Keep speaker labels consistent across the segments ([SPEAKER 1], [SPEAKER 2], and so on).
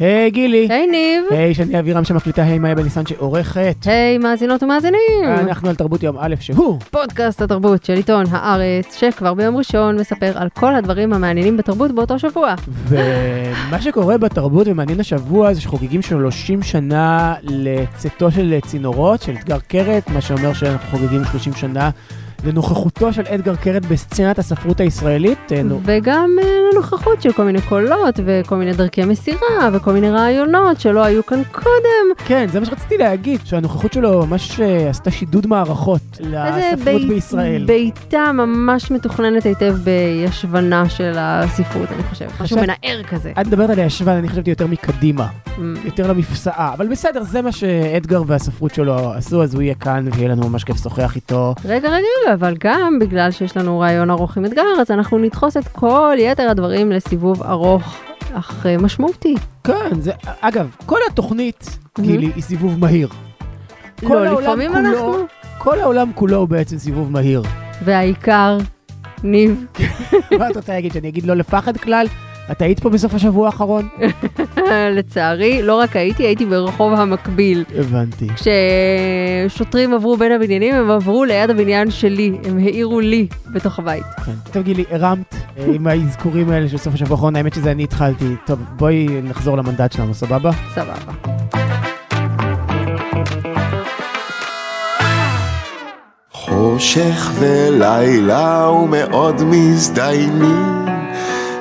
[SPEAKER 1] היי גילי.
[SPEAKER 2] היי ניב.
[SPEAKER 1] היי שני אבירם שמקליטה היי מאיה בניסן שעורכת.
[SPEAKER 2] היי מאזינות ומאזינים.
[SPEAKER 1] אנחנו על תרבות יום א' שהוא.
[SPEAKER 2] פודקאסט התרבות של עיתון הארץ, שכבר ביום ראשון מספר על כל הדברים המעניינים בתרבות באותו שבוע.
[SPEAKER 1] ומה שקורה בתרבות ומעניין השבוע זה שחוגגים 30 שנה לצאתו של צינורות, של אתגר קרת, מה שאומר שאנחנו חוגגים 30 שנה לנוכחותו של אדגר קרת בסצנת הספרות הישראלית. אה,
[SPEAKER 2] וגם אה, לנוכחות של כל מיני קולות וכל מיני דרכי מסירה וכל מיני רעיונות שלא היו כאן קודם.
[SPEAKER 1] כן, זה מה שרציתי להגיד, שהנוכחות שלו ממש אה, עשתה שידוד מערכות לספרות
[SPEAKER 2] בית-
[SPEAKER 1] בישראל.
[SPEAKER 2] בעיטה ממש מתוכננת היטב בישבנה של הספרות, אני חושבת. משהו מנער כזה.
[SPEAKER 1] את מדברת על הישבן, אני חשבתי יותר מקדימה,
[SPEAKER 2] Mm.
[SPEAKER 1] יותר למפסעה, אבל בסדר, זה מה שאדגר והספרות שלו עשו, אז הוא יהיה כאן ויהיה לנו ממש כיף לשוחח איתו.
[SPEAKER 2] רגע, רגע, אבל גם בגלל שיש לנו רעיון ארוך עם אתגר, אז אנחנו נדחוס את כל יתר הדברים לסיבוב ארוך אך אה, משמעותי.
[SPEAKER 1] כן, זה, אגב, כל התוכנית. גילי, היא סיבוב מהיר. כל
[SPEAKER 2] לא, לפעמים
[SPEAKER 1] כולו-
[SPEAKER 2] אנחנו...
[SPEAKER 1] כל העולם כולו הוא בעצם סיבוב מהיר.
[SPEAKER 2] והעיקר, ניב,
[SPEAKER 1] מה את רוצה להגיד, שאני אגיד לא לפחד כלל? את היית פה בסוף השבוע האחרון?
[SPEAKER 2] לצערי, לא רק הייתי, הייתי ברחוב המקביל.
[SPEAKER 1] הבנתי.
[SPEAKER 2] כששוטרים עברו בין הבניינים, הם עברו ליד הבניין שלי, הם העירו לי בתוך הבית.
[SPEAKER 1] כן. טוב גילי, הרמת אה, עם האזכורים האלה של סוף השבוע האחרון, האמת שזה אני התחלתי. טוב, בואי נחזור למנדט שלנו, סבבה?
[SPEAKER 2] סבבה.
[SPEAKER 3] חושך ולילה ומאוד מזדיינים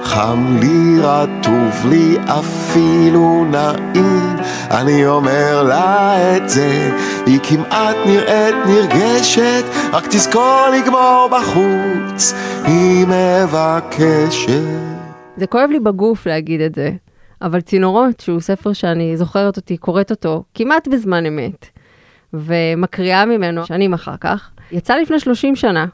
[SPEAKER 3] חם לי, רטוב לי, אפילו נעים. אני אומר לה את זה, היא כמעט נראית נרגשת. רק תזכור לגמור בחוץ, היא מבקשת.
[SPEAKER 2] זה כואב לי בגוף להגיד את זה, אבל צינורות, שהוא ספר שאני זוכרת אותי, קוראת אותו כמעט בזמן אמת, ומקריאה ממנו שנים אחר כך, יצא לפני 30 שנה,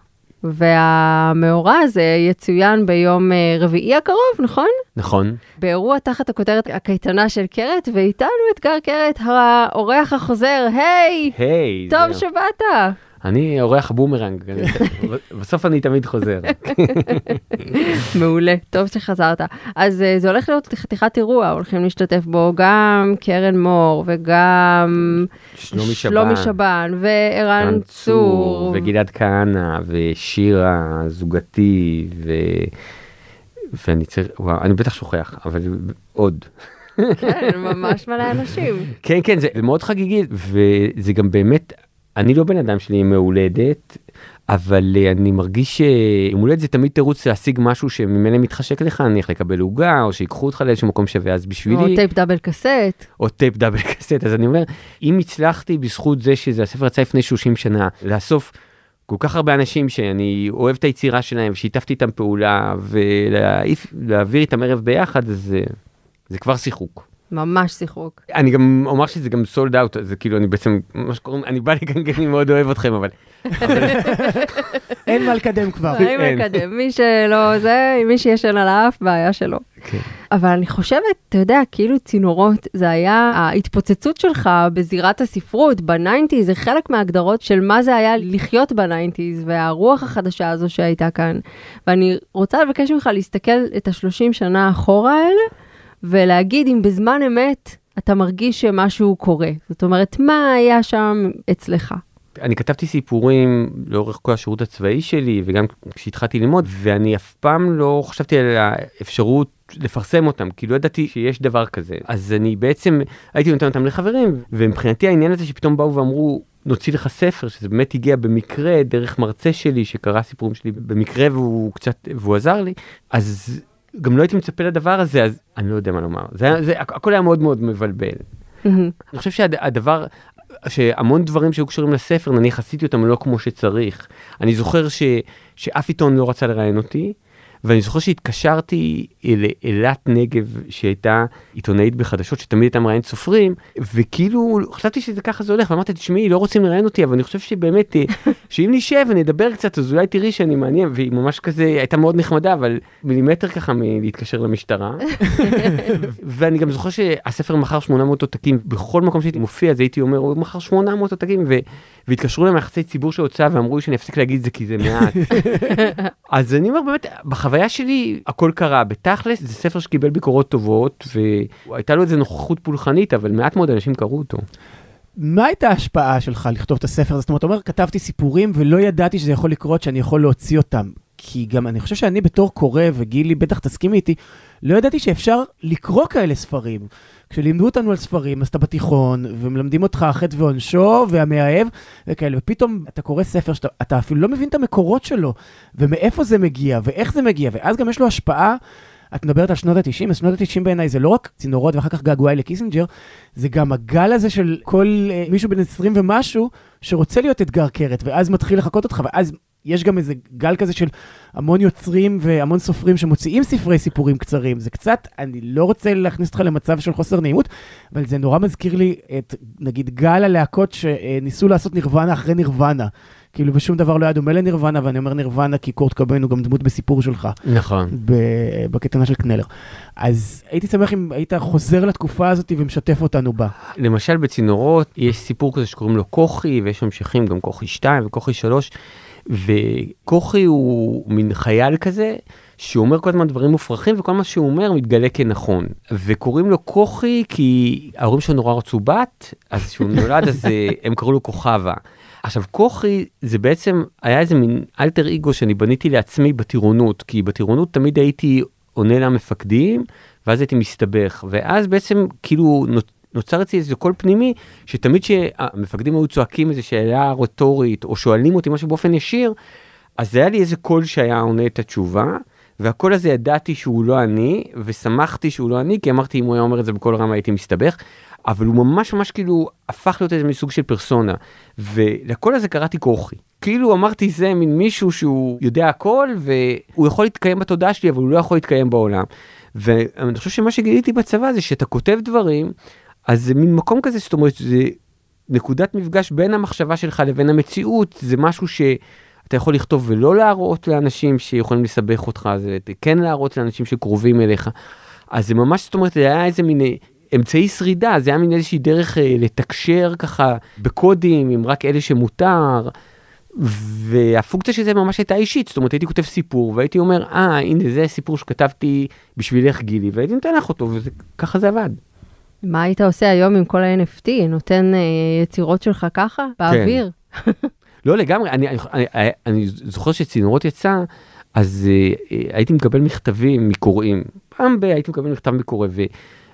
[SPEAKER 2] והמאורע הזה יצוין ביום אה, רביעי הקרוב, נכון?
[SPEAKER 4] נכון.
[SPEAKER 2] באירוע תחת הכותרת הקייטנה של קרת, ואיתנו אתגר קרת, האורח החוזר, היי!
[SPEAKER 4] היי.
[SPEAKER 2] טוב
[SPEAKER 4] זה-
[SPEAKER 2] שבאת.
[SPEAKER 4] אני אורח בומרנג. בסוף אני תמיד חוזר.
[SPEAKER 2] מעולה, טוב שחזרת. אז אה, זה הולך להיות חתיכת אירוע, הולכים להשתתף בו גם קרן מור וגם
[SPEAKER 4] שלומי
[SPEAKER 2] שלומי
[SPEAKER 4] שבן.
[SPEAKER 2] שבן וערן
[SPEAKER 4] רן
[SPEAKER 2] צור.
[SPEAKER 4] וגלעד כהנא ושירה זוגתי ו... ואני צריך, וואו, אני בטח שוכח, אבל עוד.
[SPEAKER 2] כן, ממש מלא אנשים.
[SPEAKER 4] כן, כן, זה מאוד חגיגי, וזה גם באמת, אני לא בן אדם של ימי הולדת, אבל אה, אני מרגיש שיום הולדת זה תמיד תירוץ להשיג משהו שממילא מתחשק לך, נניח לקבל עוגה, או שיקחו אותך לאיזשהו מקום שווה, אז בשבילי...
[SPEAKER 2] או טייפ double cassette.
[SPEAKER 4] או טייפ double cassette, אז אני אומר, אם הצלחתי בזכות זה שזה הספר יצא לפני 30 שנה, לאסוף כל כך הרבה אנשים שאני אוהב את היצירה שלהם, ושיתפתי איתם פעולה, ולהעביר איתם ערב ביחד, אז זה, זה כבר שיחוק.
[SPEAKER 2] ממש שיחוק.
[SPEAKER 4] אני גם אומר שזה גם sold out, זה כאילו אני בעצם, מה שקוראים, אני בא לגן כי אני מאוד אוהב אתכם, אבל
[SPEAKER 1] אין מה לקדם כבר.
[SPEAKER 4] אין.
[SPEAKER 2] מקדם, מי שלא זה, מי שישן על האף, בעיה שלו.
[SPEAKER 4] כן.
[SPEAKER 2] אבל אני חושבת, אתה יודע, כאילו צינורות, זה היה ההתפוצצות שלך בזירת הספרות, ב nineties, זה חלק מההגדרות של מה זה היה לחיות ב nineties, והרוח החדשה הזו שהייתה כאן. ואני רוצה לבקש ממך להסתכל את השלושים שנה אחורה האלה, ולהגיד אם בזמן אמת אתה מרגיש שמשהו קורה. זאת אומרת, מה היה שם אצלך?
[SPEAKER 4] אני כתבתי סיפורים לאורך כל השירות הצבאי שלי וגם כשהתחלתי ללמוד ואני אף פעם לא חשבתי על האפשרות לפרסם אותם כי לא ידעתי שיש דבר כזה אז אני בעצם הייתי נותן אותם לחברים ומבחינתי העניין הזה שפתאום באו ואמרו נוציא לך ספר שזה באמת הגיע במקרה דרך מרצה שלי שקרא סיפורים שלי במקרה והוא קצת והוא עזר לי אז גם לא הייתי מצפה לדבר הזה אז אני לא יודע מה לומר זה, זה הכל היה מאוד מאוד מבלבל. אני חושב שהדבר, שהמון דברים שהיו קשורים לספר, נניח עשיתי אותם לא כמו שצריך. אני זוכר ש, שאף עיתון לא רצה לראיין אותי, ואני זוכר שהתקשרתי לאילת נגב, שהייתה עיתונאית בחדשות, שתמיד הייתה מראיינת סופרים, וכאילו חשבתי שזה ככה זה הולך, ואמרתי, תשמעי, לא רוצים לראיין אותי, אבל אני חושב שבאמת, אה, שאם נשב ונדבר קצת, אז אולי תראי שאני מעניין, והיא ממש כזה, הייתה מאוד נחמדה, אבל מילימטר ככה מלהתקשר למשטרה. ואני גם זוכר שהספר מכר 800 עותקים, בכל מקום שהייתי מופיע, אז הייתי אומר, הוא מכר 800 עותקים. והתקשרו להם יחסי ציבור של הוצאה ואמרו לי שאני אפסיק להגיד את זה כי זה מעט. אז אני אומר באמת, בחוויה שלי הכל קרה, בתכלס זה ספר שקיבל ביקורות טובות, והייתה לו איזה נוכחות פולחנית, אבל מעט מאוד אנשים קראו אותו.
[SPEAKER 1] מה הייתה ההשפעה שלך לכתוב את הספר הזה? זאת אומרת, אתה אומר, כתבתי סיפורים ולא ידעתי שזה יכול לקרות, שאני יכול להוציא אותם. כי גם אני חושב שאני בתור קורא, וגילי בטח תסכימי איתי, לא ידעתי שאפשר לקרוא כאלה ספרים. כשלימדו אותנו על ספרים, אז אתה בתיכון, ומלמדים אותך החטא ועונשו, והמאהב, וכאלה, ופתאום אתה קורא ספר שאתה אפילו לא מבין את המקורות שלו, ומאיפה זה מגיע, ואיך זה מגיע, ואז גם יש לו השפעה. את מדברת על שנות ה-90, אז שנות ה-90 בעיניי זה לא רק צינורות ואחר כך געגועי לקיסינג'ר, זה גם הגל הזה של כל uh, מישהו בן 20 ומשהו שרוצה להיות אתגר קרת, ואז מתחיל לחקות אותך, ואז יש גם איזה גל כזה של המון יוצרים והמון סופרים שמוציאים ספרי סיפורים קצרים. זה קצת, אני לא רוצה להכניס אותך למצב של חוסר נעימות, אבל זה נורא מזכיר לי את, נגיד, גל הלהקות שניסו לעשות נירוונה אחרי נירוונה. כאילו, ושום דבר לא היה דומה לנירוונה, ואני אומר נירוונה כי קורט קוביין הוא גם דמות בסיפור שלך.
[SPEAKER 4] נכון.
[SPEAKER 1] בקטנה של קנלר. אז הייתי שמח אם היית חוזר לתקופה הזאת ומשתף אותנו בה.
[SPEAKER 4] למשל בצינורות יש סיפור כזה שקוראים לו כוכי, ויש המשכים גם כוכי 2 וכוכי 3. וכוכי הוא מין חייל כזה, שהוא אומר כל הזמן דברים מופרכים, וכל מה שהוא אומר מתגלה כנכון. וקוראים לו כוכי כי ההורים שלו נורא רצו בת, אז כשהוא נולד אז אה, הם קראו לו כוכבה. עכשיו כוכי זה בעצם היה איזה מין אלטר אגו שאני בניתי לעצמי בטירונות, כי בטירונות תמיד הייתי עונה למפקדים, ואז הייתי מסתבך, ואז בעצם כאילו נוצר אצלי איזה קול פנימי, שתמיד שהמפקדים היו צועקים איזה שאלה רטורית, או שואלים אותי משהו באופן ישיר, אז היה לי איזה קול שהיה עונה את התשובה, והקול הזה ידעתי שהוא לא אני, ושמחתי שהוא לא אני, כי אמרתי אם הוא היה אומר את זה בקול רם הייתי מסתבך, אבל הוא ממש ממש כאילו הפך להיות איזה מסוג של פרסונה, ולקול הזה קראתי כורחי. כאילו אמרתי זה מין מישהו שהוא יודע הכל, והוא יכול להתקיים בתודעה שלי, אבל הוא לא יכול להתקיים בעולם. ואני חושב שמה שגיליתי בצבא זה שאתה כותב דברים, אז זה מין מקום כזה, זאת אומרת, זה נקודת מפגש בין המחשבה שלך לבין המציאות, זה משהו שאתה יכול לכתוב ולא להראות לאנשים שיכולים לסבך אותך, זה כן להראות לאנשים שקרובים אליך. אז זה ממש, זאת אומרת, זה היה איזה מין אמצעי שרידה, זה היה מין איזושהי דרך אה, לתקשר ככה בקודים עם רק אלה שמותר. והפונקציה של זה ממש הייתה אישית, זאת אומרת הייתי כותב סיפור והייתי אומר, אה, הנה זה סיפור שכתבתי בשבילך גילי, והייתי נותן לך אותו, וככה זה עבד.
[SPEAKER 2] מה היית עושה היום עם כל ה-NFT? נותן uh, יצירות שלך ככה? באוויר?
[SPEAKER 4] כן. לא לגמרי, אני, אני, אני, אני זוכר שצינורות יצא, אז uh, הייתי מקבל מכתבים מקוראים. פעם ב- הייתי מקבל מכתב מקורא, ו...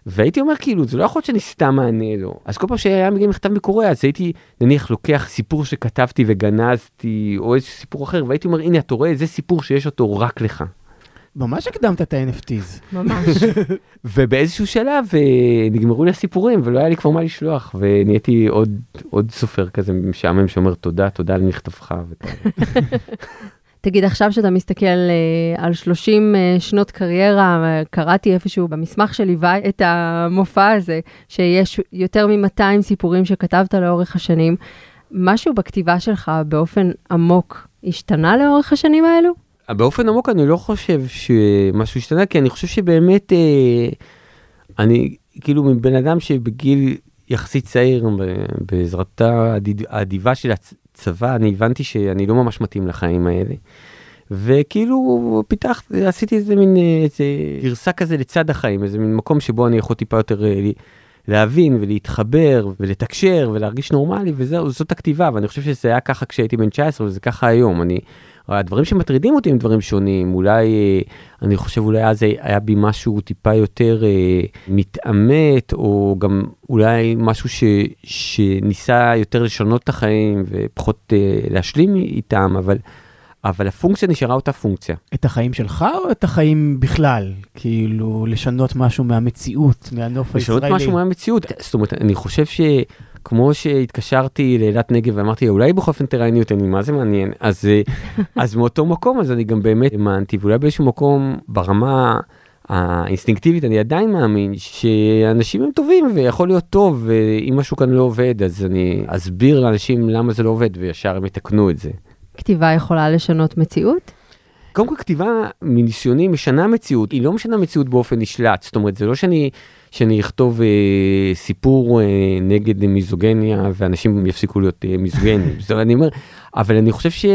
[SPEAKER 4] והייתי אומר כאילו זה לא יכול להיות שאני סתם מענה לו אז כל פעם שהיה מגיע מכתב מקורא אז הייתי נניח לוקח סיפור שכתבתי וגנזתי או איזה סיפור אחר והייתי אומר הנה אתה רואה זה סיפור שיש אותו רק לך.
[SPEAKER 1] ממש הקדמת את ה-NFTs.
[SPEAKER 2] ממש.
[SPEAKER 4] ובאיזשהו שלב אה, נגמרו לי הסיפורים ולא היה לי כבר מה לשלוח ונהייתי עוד עוד סופר כזה משעמם שאומר תודה תודה על מכתבך.
[SPEAKER 2] תגיד עכשיו שאתה מסתכל uh, על 30 uh, אה, שנות קריירה, קראתי איפשהו במסמך שליווה את המופע הזה, שיש יותר מ-200 סיפורים שכתבת לאורך השנים. משהו בכתיבה שלך באופן עמוק השתנה לאורך השנים האלו?
[SPEAKER 4] באופן עמוק אני לא חושב שמשהו השתנה, כי אני חושב שבאמת, אה, אני כאילו מבן אדם שבגיל יחסית צעיר, בעזרתה האדיבה של הצבא, אני הבנתי שאני לא ממש מתאים לחיים האלה. וכאילו פיתחתי, עשיתי איזה מין איזה גרסה כזה לצד החיים, איזה מין מקום שבו אני יכול טיפה יותר אה, להבין ולהתחבר ולתקשר ולהרגיש נורמלי וזהו, זאת הכתיבה, ואני חושב שזה היה ככה כשהייתי בן 19 וזה ככה היום. אני הדברים שמטרידים אותי הם דברים שונים, אולי, אה, אני חושב אולי אז היה בי משהו טיפה יותר אה, מתעמת, או גם אולי משהו ש, שניסה יותר לשנות את החיים ופחות אה, להשלים איתם, אבל... אבל הפונקציה נשארה אותה פונקציה.
[SPEAKER 1] את החיים שלך או את החיים בכלל? כאילו, לשנות משהו מהמציאות, מהנוף הישראלי?
[SPEAKER 4] לשנות משהו מהמציאות. זאת אומרת, אני חושב ש... כמו שהתקשרתי לאילת נגב ואמרתי אולי בכל אופן תראייני אותי מה זה מעניין אז אז מאותו מקום אז אני גם באמת האמנתי ואולי באיזשהו מקום ברמה האינסטינקטיבית אני עדיין מאמין שאנשים הם טובים ויכול להיות טוב ואם משהו כאן לא עובד אז אני אסביר לאנשים למה זה לא עובד וישר הם יתקנו את זה.
[SPEAKER 2] כתיבה יכולה לשנות מציאות?
[SPEAKER 4] קודם כל כתיבה מניסיוני משנה מציאות, היא לא משנה מציאות באופן נשלט, זאת אומרת, זה לא שאני, שאני אכתוב אה, סיפור אה, נגד מיזוגניה ואנשים יפסיקו להיות אה, מיזוגנים, זאת אומרת, אני אומר, אבל אני חושב ש...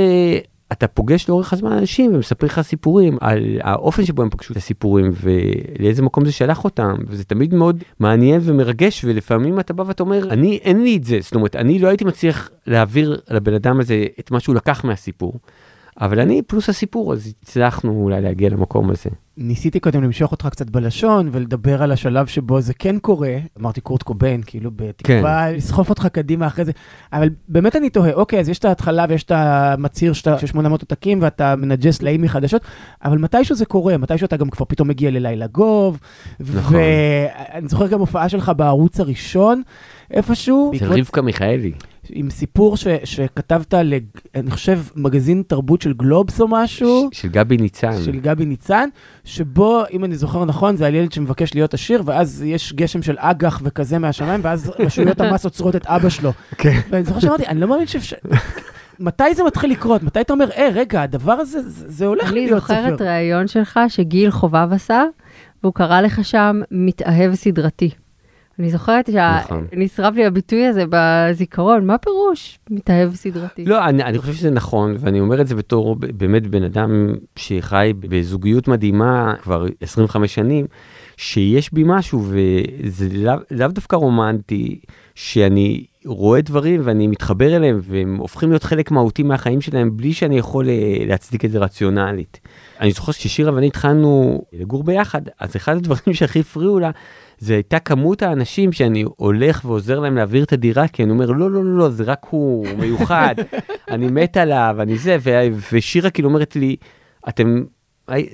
[SPEAKER 4] אתה פוגש לאורך הזמן אנשים ומספר לך סיפורים על האופן שבו הם פגשו את הסיפורים ולאיזה מקום זה שלח אותם וזה תמיד מאוד מעניין ומרגש ולפעמים אתה בא ואתה אומר אני אין לי את זה זאת אומרת אני לא הייתי מצליח להעביר לבן אדם הזה את מה שהוא לקח מהסיפור. אבל אני פלוס הסיפור אז הצלחנו אולי להגיע למקום הזה.
[SPEAKER 1] ניסיתי קודם למשוך אותך קצת בלשון ולדבר על השלב שבו זה כן קורה, אמרתי קורט קוביין, כאילו בתקווה כן. לסחוף אותך קדימה אחרי זה, אבל באמת אני תוהה, אוקיי, אז יש את ההתחלה ויש את המצהיר של 800 עותקים ואתה מנג'ס לאים מחדשות, אבל מתישהו זה קורה, מתישהו אתה גם כבר פתאום מגיע ללילה גוב, נכון. ואני זוכר גם הופעה שלך בערוץ הראשון, איפשהו.
[SPEAKER 4] של רבקה מיכאלי.
[SPEAKER 1] עם סיפור ש, שכתבת, לג, אני חושב, מגזין תרבות של גלובס או משהו.
[SPEAKER 4] ש, של גבי ניצן.
[SPEAKER 1] של גבי ניצן, שבו, אם אני זוכר נכון, זה על ילד שמבקש להיות עשיר, ואז יש גשם של אג"ח וכזה מהשמיים, ואז רשויות המס עוצרות את אבא שלו. כן. ואני זוכר שאמרתי, אני לא מאמין שאפשר... מתי זה מתחיל לקרות? מתי אתה אומר, אה, רגע, הדבר הזה, זה, זה הולך להיות ספר.
[SPEAKER 2] אני זוכרת ראיון שלך שגיל חובב עשה, והוא קרא לך שם מתאהב סדרתי. אני זוכרת שנשרף נכון. לי הביטוי הזה בזיכרון, מה פירוש מתאהב סדרתי?
[SPEAKER 4] לא, אני, אני חושב שזה נכון, ואני אומר את זה בתור באמת בן אדם שחי בזוגיות מדהימה כבר 25 שנים, שיש בי משהו, וזה לאו לא דווקא רומנטי, שאני רואה דברים ואני מתחבר אליהם, והם הופכים להיות חלק מהותי מהחיים שלהם, בלי שאני יכול אה, להצדיק את זה רציונלית. אני זוכר ששירה ואני התחלנו לגור ביחד, אז אחד הדברים שהכי הפריעו לה, זה הייתה כמות האנשים שאני הולך ועוזר להם להעביר את הדירה, כי אני אומר, לא, לא, לא, לא, זה רק הוא, הוא מיוחד, אני מת עליו, אני זה, ו- ושירה כאילו אומרת לי, אתם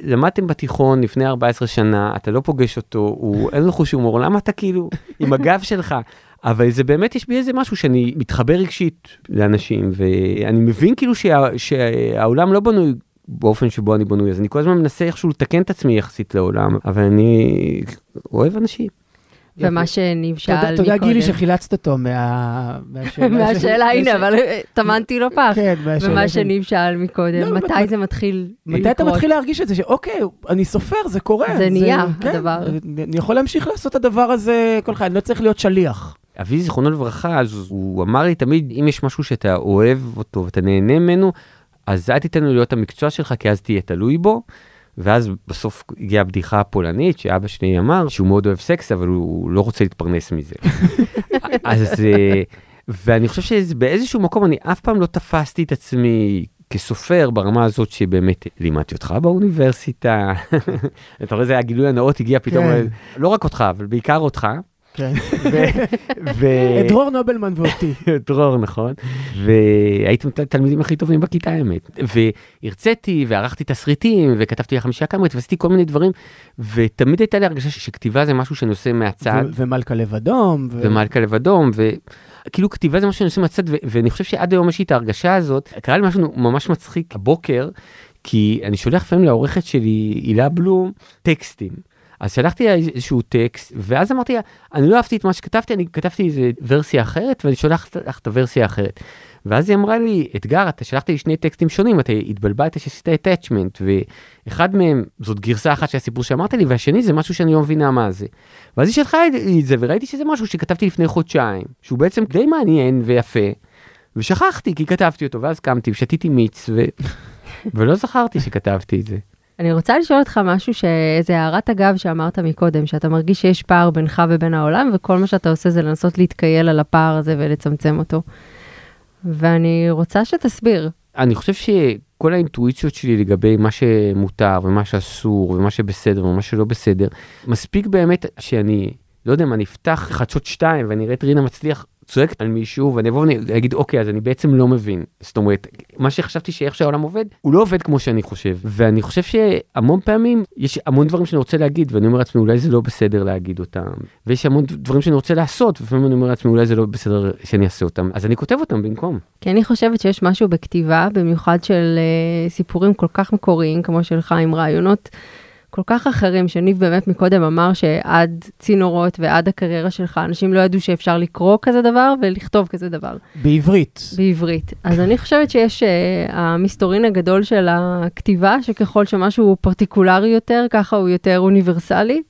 [SPEAKER 4] למדתם בתיכון לפני 14 שנה, אתה לא פוגש אותו, הוא אין לו חוש הומור, למה אתה כאילו עם הגב שלך? אבל זה באמת, יש בי איזה משהו שאני מתחבר רגשית לאנשים, ואני מבין כאילו שה, שהעולם לא בנוי באופן שבו אני בנוי, אז אני כל הזמן מנסה איכשהו לתקן את עצמי יחסית לעולם, אבל אני אוהב אנשים.
[SPEAKER 2] ומה שניב שאל מקודם.
[SPEAKER 1] תודה גילי שחילצת אותו
[SPEAKER 2] מהשאלה. הנה, אבל טמנתי לו פח. כן, מהשאלה. ומה שניב שאל מקודם, לא, מתי זה מתחיל
[SPEAKER 1] לקרות? מתי אתה מתחיל להרגיש את זה, שאוקיי, אני סופר, זה קורה.
[SPEAKER 2] זה נהיה, כן, הדבר.
[SPEAKER 1] אני יכול להמשיך לעשות את הדבר הזה כל חיים, אני לא צריך להיות שליח.
[SPEAKER 4] אבי זיכרונו לברכה, אז הוא אמר לי תמיד, אם יש משהו שאתה אוהב אותו ואתה נהנה ממנו, אז אל תיתן לו להיות המקצוע שלך, כי אז תהיה תלוי בו. ואז בסוף הגיעה הבדיחה הפולנית שאבא שלי אמר שהוא מאוד אוהב סקס אבל הוא לא רוצה להתפרנס מזה. אז אה, ואני חושב שבאיזשהו מקום אני אף פעם לא תפסתי את עצמי כסופר ברמה הזאת שבאמת לימדתי אותך באוניברסיטה. אתה רואה זה הגילוי הנאות הגיע פתאום כן. לא רק אותך אבל בעיקר אותך.
[SPEAKER 1] כן. את דרור נובלמן ואותי.
[SPEAKER 4] דרור, נכון. והייתם התלמידים הכי טובים בכיתה האמת. והרציתי וערכתי תסריטים וכתבתי לחמישה קאמרית ועשיתי כל מיני דברים, ותמיד הייתה לי הרגשה שכתיבה זה משהו שאני עושה מהצד.
[SPEAKER 1] ומלכה לב אדום.
[SPEAKER 4] ומלכה לב אדום. כאילו כתיבה זה משהו שאני עושה מהצד, ואני חושב שעד היום יש לי את ההרגשה הזאת. קרה לי משהו ממש מצחיק הבוקר, כי אני שולח לפעמים לעורכת שלי, הילה בלום, טקסטים. אז שלחתי לה איזשהו טקסט, ואז אמרתי לה, אני לא אהבתי את מה שכתבתי, אני כתבתי איזה ורסיה אחרת, ואני שולחת לך את הוורסיה האחרת. ואז היא אמרה לי, אתגר, אתה שלחת לי שני טקסטים שונים, אתה התבלבלת שעשית attachment, ואחד מהם זאת גרסה אחת של הסיפור שאמרת לי, והשני זה משהו שאני לא מבינה מה זה. ואז היא שלחה לי את זה, וראיתי שזה משהו שכתבתי לפני חודשיים, שהוא בעצם די מעניין ויפה, ושכחתי כי כתבתי אותו, ואז קמתי ושתיתי מיץ, ו... ולא זכרתי שכתבתי את זה.
[SPEAKER 2] אני רוצה לשאול אותך משהו שאיזה הערת אגב שאמרת מקודם, שאתה מרגיש שיש פער בינך ובין העולם, וכל מה שאתה עושה זה לנסות להתקייל על הפער הזה ולצמצם אותו. ואני רוצה שתסביר.
[SPEAKER 4] אני חושב שכל האינטואיציות שלי לגבי מה שמותר ומה שאסור ומה שבסדר ומה שלא בסדר, מספיק באמת שאני, לא יודע מה, אני אפתח חדשות 2 ואני אראה את רינה מצליח צועק על מישהו ואני אבוא ואני אגיד אוקיי אז אני בעצם לא מבין זאת אומרת מה שחשבתי שאיך שהעולם עובד הוא לא עובד כמו שאני חושב ואני חושב שהמון פעמים יש המון דברים שאני רוצה להגיד ואני אומר לעצמי אולי זה לא בסדר להגיד אותם ויש המון דברים שאני רוצה לעשות ולפעמים אני אומר לעצמי אולי זה לא בסדר שאני אעשה אותם אז אני כותב אותם במקום.
[SPEAKER 2] כי אני חושבת שיש משהו בכתיבה במיוחד של uh, סיפורים כל כך מקוריים כמו שלך עם רעיונות. כל כך אחרים, שניב באמת מקודם אמר שעד צינורות ועד הקריירה שלך, אנשים לא ידעו שאפשר לקרוא כזה דבר ולכתוב כזה דבר.
[SPEAKER 1] בעברית.
[SPEAKER 2] בעברית. אז אני חושבת שיש uh, המסתורין הגדול של הכתיבה, שככל שמשהו פרטיקולרי יותר, ככה הוא יותר אוניברסלי.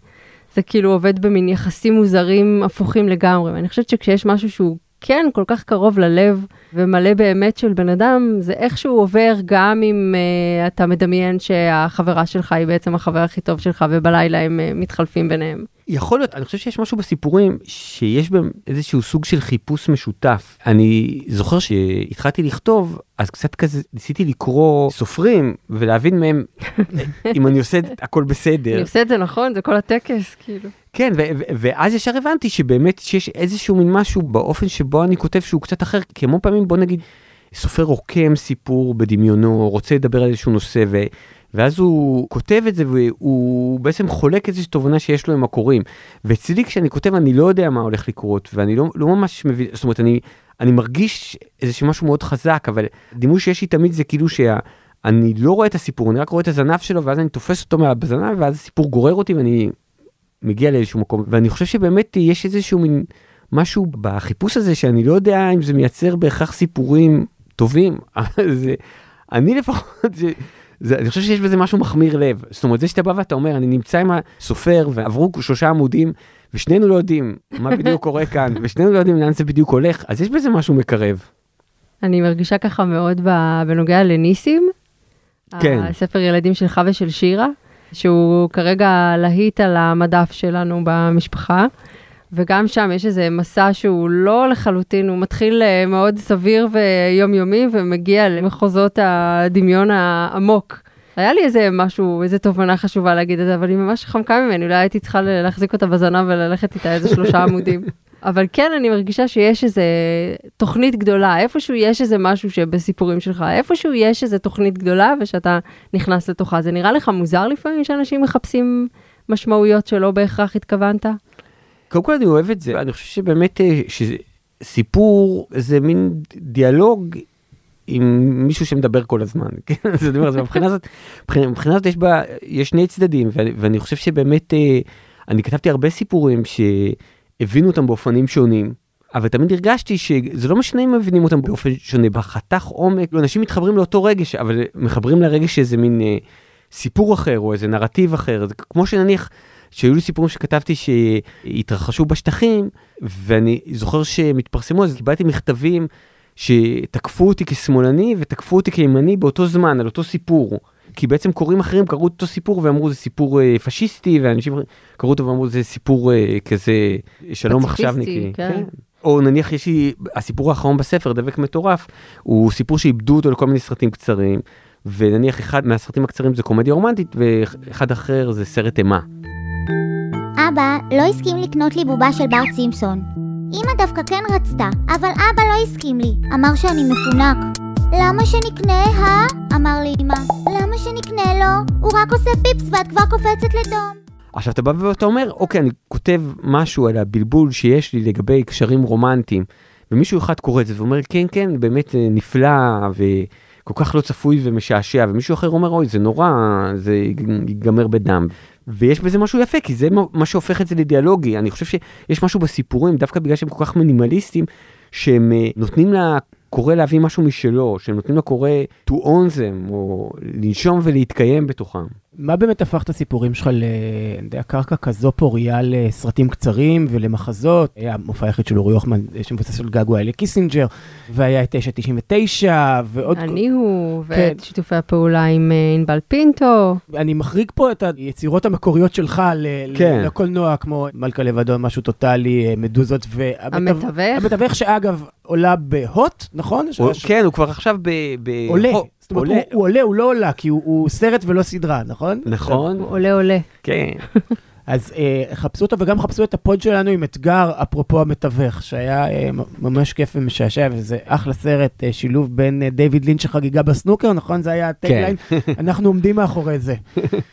[SPEAKER 2] זה כאילו עובד במין יחסים מוזרים הפוכים לגמרי. ואני חושבת שכשיש משהו שהוא כן כל כך קרוב ללב ומלא באמת של בן אדם, זה איכשהו עובר גם אם uh, אתה מדמיין שהחברה שלך היא בעצם החבר הכי טוב שלך ובלילה הם uh, מתחלפים ביניהם.
[SPEAKER 4] יכול להיות, אני חושב שיש משהו בסיפורים שיש בהם איזשהו סוג של חיפוש משותף. אני זוכר שהתחלתי לכתוב, אז קצת כזה ניסיתי לקרוא סופרים ולהבין מהם אם אני עושה את הכל בסדר.
[SPEAKER 2] אני עושה את זה נכון, זה כל הטקס, כאילו.
[SPEAKER 4] כן, ו- ו- ואז ישר הבנתי שבאמת שיש איזשהו מין משהו באופן שבו אני כותב שהוא קצת אחר, כי המון פעמים בוא נגיד, סופר רוקם סיפור בדמיונו, רוצה לדבר על איזשהו נושא, ו- ואז הוא כותב את זה והוא בעצם חולק איזושהי תובנה שיש לו עם הקוראים. ואצלי כשאני כותב אני לא יודע מה הולך לקרות ואני לא, לא ממש מבין, זאת אומרת אני, אני מרגיש איזשהו משהו מאוד חזק, אבל דימוי שיש לי תמיד זה כאילו שאני לא רואה את הסיפור, אני רק רואה את הזנב שלו ואז אני תופס אותו מהזנב ואז הסיפור גורר אותי ואני מגיע לאיזשהו מקום. ואני חושב שבאמת יש איזשהו מין משהו בחיפוש הזה שאני לא יודע אם זה מייצר בהכרח סיפורים טובים. זה, אני לפחות, זה, אני חושב שיש בזה משהו מחמיר לב. זאת אומרת, זה שאתה בא ואתה אומר, אני נמצא עם הסופר ועברו שלושה עמודים, ושנינו לא יודעים מה בדיוק קורה כאן, ושנינו לא יודעים לאן זה בדיוק הולך, אז יש בזה משהו מקרב.
[SPEAKER 2] אני מרגישה ככה מאוד בנוגע לניסים.
[SPEAKER 4] כן.
[SPEAKER 2] הספר ילדים שלך ושל שירה, שהוא כרגע להיט על המדף שלנו במשפחה. וגם שם יש איזה מסע שהוא לא לחלוטין, הוא מתחיל אה, מאוד סביר ויומיומי ומגיע למחוזות הדמיון העמוק. היה לי איזה משהו, איזה תובנה חשובה להגיד את זה, אבל היא ממש חמקה ממני, אולי הייתי צריכה להחזיק אותה בזנב וללכת איתה איזה שלושה עמודים. אבל כן, אני מרגישה שיש איזה תוכנית גדולה, איפשהו יש איזה משהו שבסיפורים שלך, איפשהו יש איזה תוכנית גדולה ושאתה נכנס לתוכה. זה נראה לך מוזר לפעמים שאנשים מחפשים משמעויות שלא בהכרח התכוונת?
[SPEAKER 4] קודם כל אני אוהב את זה, אני חושב שבאמת אה, שסיפור זה מין דיאלוג עם מישהו שמדבר כל הזמן, כן? אומרת, מבחינה הזאת, מבחינה הזאת יש בה, יש שני צדדים, ואני, ואני חושב שבאמת, אה, אני כתבתי הרבה סיפורים שהבינו אותם באופנים שונים, אבל תמיד הרגשתי שזה לא משנה אם מבינים אותם באופן שונה, בחתך עומק, אנשים מתחברים לאותו רגש, אבל מחברים לרגש איזה מין אה, סיפור אחר, או איזה נרטיב אחר, זה כמו שנניח, שהיו לי סיפורים שכתבתי שהתרחשו בשטחים, ואני זוכר שהם התפרסמו, אז קיבלתי מכתבים שתקפו אותי כשמאלני ותקפו אותי כימני באותו זמן, על אותו סיפור. כי בעצם קוראים אחרים קראו אותו סיפור ואמרו זה סיפור אה, פשיסטי, ואנשים קראו אותו ואמרו זה סיפור אה, כזה שלום עכשווניקי.
[SPEAKER 2] כן. כן.
[SPEAKER 4] או נניח יש לי, הסיפור האחרון בספר, דבק מטורף, הוא סיפור שאיבדו אותו לכל מיני סרטים קצרים, ונניח אחד מהסרטים הקצרים זה קומדיה רומנטית, ואחד אחר זה סרט אימה.
[SPEAKER 5] אבא לא הסכים לקנות לי בובה של בר סימפסון. אמא דווקא כן רצתה, אבל אבא לא הסכים לי, אמר שאני מפונק. למה שנקנה, אה? אמר לי אמא. למה שנקנה לו? הוא רק עושה פיפס ואת כבר קופצת לדום.
[SPEAKER 4] עכשיו אתה בא ואתה אומר, אוקיי, אני כותב משהו על הבלבול שיש לי לגבי קשרים רומנטיים, ומישהו אחד קורא את זה ואומר, כן, כן, באמת אה, נפלא, וכל כך לא צפוי ומשעשע, ומישהו אחר אומר, אוי, זה נורא, זה ייגמר בדם. ויש בזה משהו יפה, כי זה מה שהופך את זה לדיאלוגי. אני חושב שיש משהו בסיפורים, דווקא בגלל שהם כל כך מינימליסטים, שהם אה, נותנים לקורא להביא משהו משלו, שהם נותנים לקורא to own them, או לנשום ולהתקיים בתוכם.
[SPEAKER 1] מה באמת הפך את הסיפורים שלך לקרקע כזו פוריה לסרטים קצרים ולמחזות? היה המופע היחיד של אורי הוחמן שמבוסס על געגועי לקיסינג'ר, והיה את 999, ועוד...
[SPEAKER 2] אני הוא, כן. ואת שיתופי הפעולה עם אה, ענבל פינטו.
[SPEAKER 1] אני מחריג פה את היצירות המקוריות שלך כן. לקולנוע, כמו מלכה לבדו, משהו טוטאלי, אה, מדוזות,
[SPEAKER 2] והמתווך.
[SPEAKER 1] המתווך שאגב עולה בהוט, נכון?
[SPEAKER 4] כן, הוא כבר עכשיו ב...
[SPEAKER 1] עולה. זאת אומרת, עולה. הוא, הוא עולה, הוא לא עולה, כי הוא, הוא סרט ולא סדרה, נכון?
[SPEAKER 4] נכון.
[SPEAKER 2] הוא עולה, עולה.
[SPEAKER 4] כן.
[SPEAKER 1] אז אה, חפשו אותו וגם חפשו את ה pod שלנו עם אתגר, אפרופו המתווך, שהיה אה, ממש כיף ומשעשע, וזה אחלה סרט, אה, שילוב בין אה, דיוויד לינץ' לחגיגה בסנוקר, נכון? זה היה ה tagline? כן. אנחנו עומדים מאחורי זה.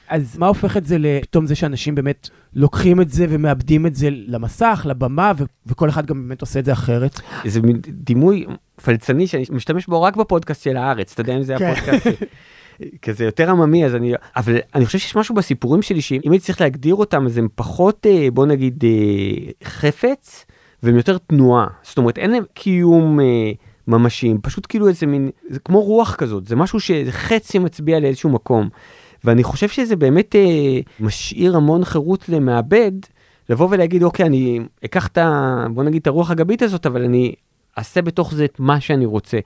[SPEAKER 1] אז מה הופך את זה לפתאום זה שאנשים באמת לוקחים את זה ומאבדים את זה למסך, לבמה, ו- וכל אחד גם באמת עושה את זה אחרת?
[SPEAKER 4] איזה דימוי פלצני שאני משתמש בו רק בפודקאסט של הארץ, אתה יודע אם זה
[SPEAKER 1] כן.
[SPEAKER 4] הפודקאסט. כזה יותר עממי, אז אני, אבל אני חושב שיש משהו בסיפורים שלי שאם הייתי צריך להגדיר אותם, אז הם פחות, אה, בוא נגיד, אה, חפץ, והם יותר תנועה. זאת אומרת, אין להם קיום אה, ממשי, הם פשוט כאילו איזה מין, זה כמו רוח כזאת, זה משהו שחץ שמצביע לאיזשהו מקום. ואני חושב שזה באמת משאיר המון חירות למעבד, לבוא ולהגיד, אוקיי, אני אקח את ה... בוא נגיד את הרוח הגבית הזאת, אבל אני אעשה בתוך זה את מה שאני רוצה.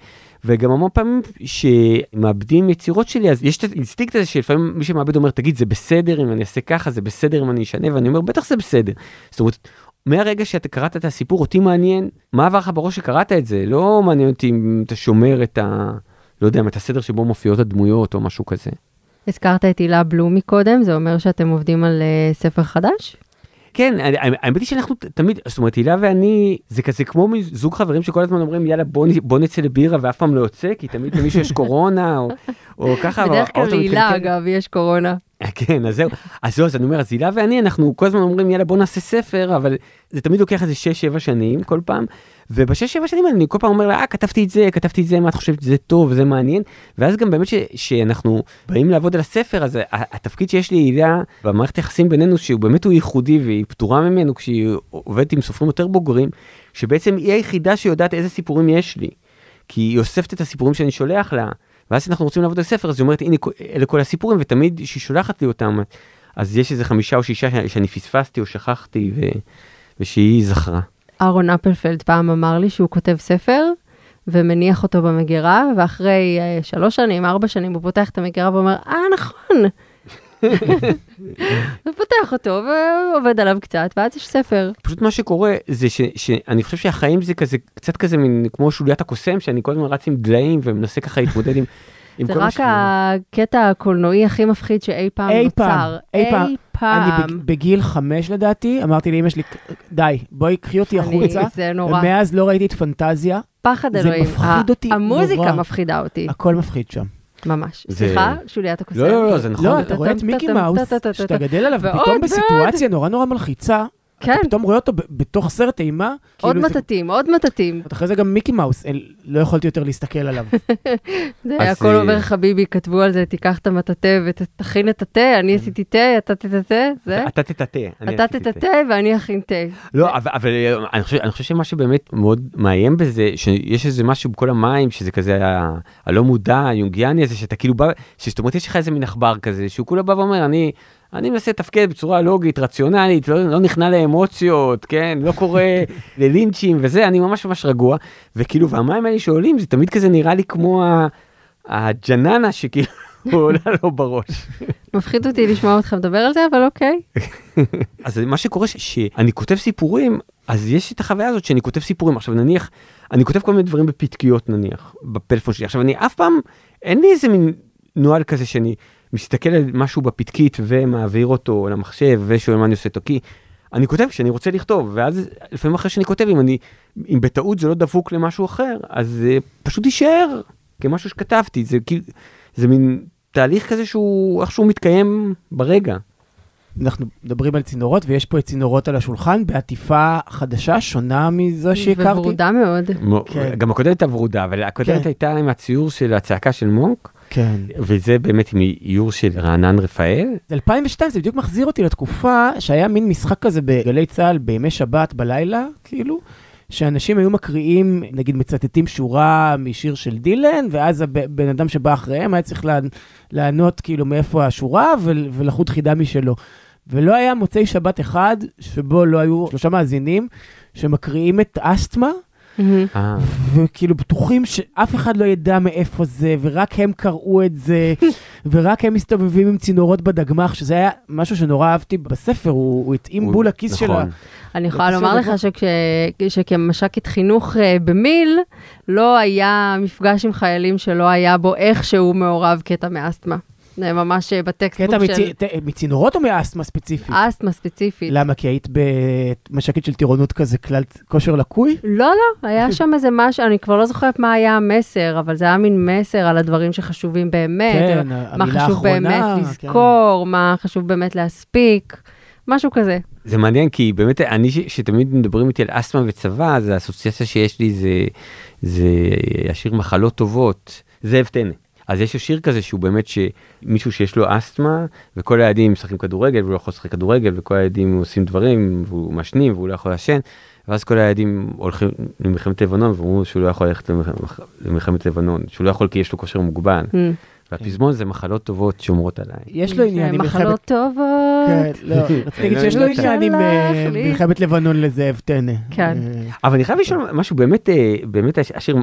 [SPEAKER 4] וגם המון פעמים שמעבדים יצירות שלי, אז יש את האינסטינקט הזה שלפעמים מי שמעבד אומר, תגיד, זה בסדר אם אני אעשה ככה, זה בסדר אם אני אשנה, ואני אומר, בטח זה בסדר. זאת אומרת, מהרגע שאתה קראת את הסיפור, אותי מעניין מה עבר לך בראש שקראת את זה, לא מעניין אותי אם אתה שומר את ה... לא יודע, את הסדר שבו מופיעות הדמויות או משהו כזה.
[SPEAKER 2] הזכרת את הילה בלום מקודם, זה אומר שאתם עובדים על uh, ספר חדש?
[SPEAKER 4] כן, האמת היא שאנחנו תמיד, זאת אומרת, הילה ואני, זה כזה כמו זוג חברים שכל הזמן אומרים, יאללה, בוא, בוא נצא לבירה ואף פעם לא יוצא, כי תמיד למישהו יש קורונה, או, או ככה.
[SPEAKER 2] בדרך כלל להילה, אגב, יש קורונה.
[SPEAKER 4] כן, אז זהו, אז זהו, אז אני אומר, אז הילה ואני, אנחנו כל הזמן אומרים, יאללה, בוא נעשה ספר, אבל זה תמיד לוקח איזה 6-7 שנים כל פעם, ובשש-שבע שנים אני כל פעם אומר לה, אה, כתבתי את זה, כתבתי את זה, מה את חושבת שזה טוב, זה מעניין, ואז גם באמת שאנחנו באים לעבוד על הספר, אז התפקיד שיש לי הילה במערכת היחסים בינינו, שהוא באמת הוא ייחודי והיא פטורה ממנו כשהיא עובדת עם סופרים יותר בוגרים, שבעצם היא היחידה שיודעת איזה סיפורים יש לי, כי היא אוספת את הסיפורים שאני שולח לה, ואז אנחנו רוצים לעבוד על ספר, אז היא אומרת, הנה, אלה כל הסיפורים, ותמיד כשהיא שולחת לי אותם, אז יש איזה חמישה או שישה שאני פספסתי או שכחתי, ו... ושהיא זכרה.
[SPEAKER 2] אהרון אפלפלד פעם אמר לי שהוא כותב ספר ומניח אותו במגירה, ואחרי uh, שלוש שנים, ארבע שנים, הוא פותח את המגירה ואומר, אה, נכון. ופותח אותו ועובד עליו קצת, ואז יש ספר.
[SPEAKER 4] פשוט מה שקורה זה ש, שאני חושב שהחיים זה כזה, קצת כזה מין כמו שוליית הקוסם, שאני כל הזמן רץ עם דליים ומנסה ככה להתמודד עם...
[SPEAKER 2] זה רק הקטע הקולנועי הכי מפחיד שאי פעם
[SPEAKER 1] אי
[SPEAKER 2] נוצר.
[SPEAKER 1] פעם, אי פעם. פעם. אני בגיל חמש לדעתי, אמרתי לאמא שלי, די, בואי קחי אותי החוצה.
[SPEAKER 2] זה נורא.
[SPEAKER 1] ומאז לא ראיתי את פנטזיה.
[SPEAKER 2] פחד אלוהים.
[SPEAKER 1] זה מפחיד אותי נורא.
[SPEAKER 2] המוזיקה מפחידה אותי.
[SPEAKER 1] הכל מפחיד שם.
[SPEAKER 2] ממש. סליחה, שוליית הקוסם.
[SPEAKER 4] לא, לא, לא, זה נכון.
[SPEAKER 1] לא, אתה רואה את מיקי מאוס, שאתה גדל עליו, פתאום בסיטואציה נורא נורא מלחיצה, כן. אתה פתאום רואה אותו בתוך סרט אימה.
[SPEAKER 2] עוד כאילו מטטים, זה... עוד מטטים.
[SPEAKER 1] אחרי זה גם מיקי מאוס, אל, לא יכולתי יותר להסתכל עליו.
[SPEAKER 2] זה היה הכל עובר חביבי, כתבו על זה, תיקח את המטאטה ותכין את התה, אני עשיתי תה, אתה תטאטה, זה?
[SPEAKER 4] אתה תטאטה.
[SPEAKER 2] אתה תטאטה ואני אכין תה.
[SPEAKER 4] לא, אבל, אבל אני, חושב, אני חושב שמה שבאמת מאוד מאיים בזה, שיש איזה משהו בכל המים, שזה כזה הלא מודע, היונגיאני הזה, שאתה כאילו בא, שזאת אומרת, יש לך איזה מין עכבר כזה, שהוא כולה בא ואומר, אני... אני מנסה לתפקד בצורה לוגית, רציונלית, לא, לא נכנע לאמוציות, כן? לא קורא ללינצ'ים וזה, אני ממש ממש רגוע. וכאילו, והמים האלה שעולים, זה תמיד כזה נראה לי כמו הג'ננה שכאילו עולה לו בראש.
[SPEAKER 2] מפחיד אותי לשמוע אותך מדבר על זה, אבל אוקיי.
[SPEAKER 4] אז מה שקורה, שאני כותב סיפורים, אז יש את החוויה הזאת שאני כותב סיפורים. עכשיו נניח, אני כותב כל מיני דברים בפתקיות נניח, בפלאפון שלי. עכשיו אני אף פעם, אין לי איזה מין נוהל כזה שאני... מסתכל על משהו בפתקית ומעביר אותו למחשב ושואל מה אני עושה איתו, כי אני כותב כשאני רוצה לכתוב, ואז לפעמים אחרי שאני כותב, אם אני, אם בטעות זה לא דבוק למשהו אחר, אז זה פשוט יישאר כמשהו שכתבתי, זה כאילו, זה מין תהליך כזה שהוא איכשהו מתקיים ברגע.
[SPEAKER 1] אנחנו מדברים על צינורות, ויש פה את צינורות על השולחן בעטיפה חדשה, שונה מזו שהכרתי.
[SPEAKER 2] וורודה מאוד.
[SPEAKER 4] כן. גם הקודמת הייתה ורודה, אבל הקודמת כן. הייתה עם הציור של הצעקה של מונק.
[SPEAKER 1] כן.
[SPEAKER 4] וזה באמת עם איור של רענן רפאל.
[SPEAKER 1] 2002 זה בדיוק מחזיר אותי לתקופה שהיה מין משחק כזה בגלי צה"ל בימי שבת בלילה, כאילו. שאנשים היו מקריאים, נגיד מצטטים שורה משיר של דילן, ואז הבן אדם שבא אחריהם היה צריך לענות כאילו מאיפה השורה ולחוט חידה משלו. ולא היה מוצאי שבת אחד שבו לא היו שלושה מאזינים שמקריאים את אסתמה. וכאילו בטוחים שאף אחד לא ידע מאיפה זה, ורק הם קראו את זה, ורק הם מסתובבים עם צינורות בדגמח, שזה היה משהו שנורא אהבתי בספר, הוא התאים בול לכיס של
[SPEAKER 2] ה... אני יכולה לומר לך שכמש"קית חינוך אה, במיל, לא היה מפגש עם חיילים שלא היה בו איכשהו מעורב קטע מאסתמה. זה ממש אה, בטקסטבוק
[SPEAKER 1] של... קטע מצינורות או מאסתמה ספציפית?
[SPEAKER 2] אסתמה ספציפית.
[SPEAKER 1] למה? כי היית במשקית של טירונות כזה, כלל כושר לקוי?
[SPEAKER 2] לא, לא, היה שם איזה משהו, אני כבר לא זוכרת מה היה המסר, אבל זה היה מין מסר על הדברים שחשובים באמת.
[SPEAKER 1] כן, המילה האחרונה.
[SPEAKER 2] מה חשוב באמת כן. לזכור. מה חשוב באמת להספיק. משהו כזה.
[SPEAKER 4] זה מעניין כי באמת אני שתמיד מדברים איתי על אסתמה וצבא אז האסוציאציה שיש לי זה זה השיר מחלות טובות זאב טנא. אז יש שיר כזה שהוא באמת שמישהו שיש לו אסתמה, וכל הילדים משחקים כדורגל, והוא לא יכול לשחק כדורגל, וכל הילדים עושים דברים, והוא מעשנים, והוא לא יכול לעשן, ואז כל הילדים הולכים למלחמת לבנון, ואומרים שהוא לא יכול ללכת למלח- למלחמת לבנון, שהוא לא יכול כי יש לו כושר מוגבל.
[SPEAKER 2] Mm.
[SPEAKER 4] והפזמון זה מחלות טובות שומרות עליי.
[SPEAKER 1] יש לו עניין עם מלחמת...
[SPEAKER 2] מחלות טובות.
[SPEAKER 1] כן, לא, רציתי להגיד שיש לו
[SPEAKER 4] לא
[SPEAKER 1] עניין עם אה. מלחמת לבנון לזאב טנא.
[SPEAKER 2] כן.
[SPEAKER 1] אה,
[SPEAKER 4] אבל אני חייב לשאול משהו באמת, אה, באמת השיר,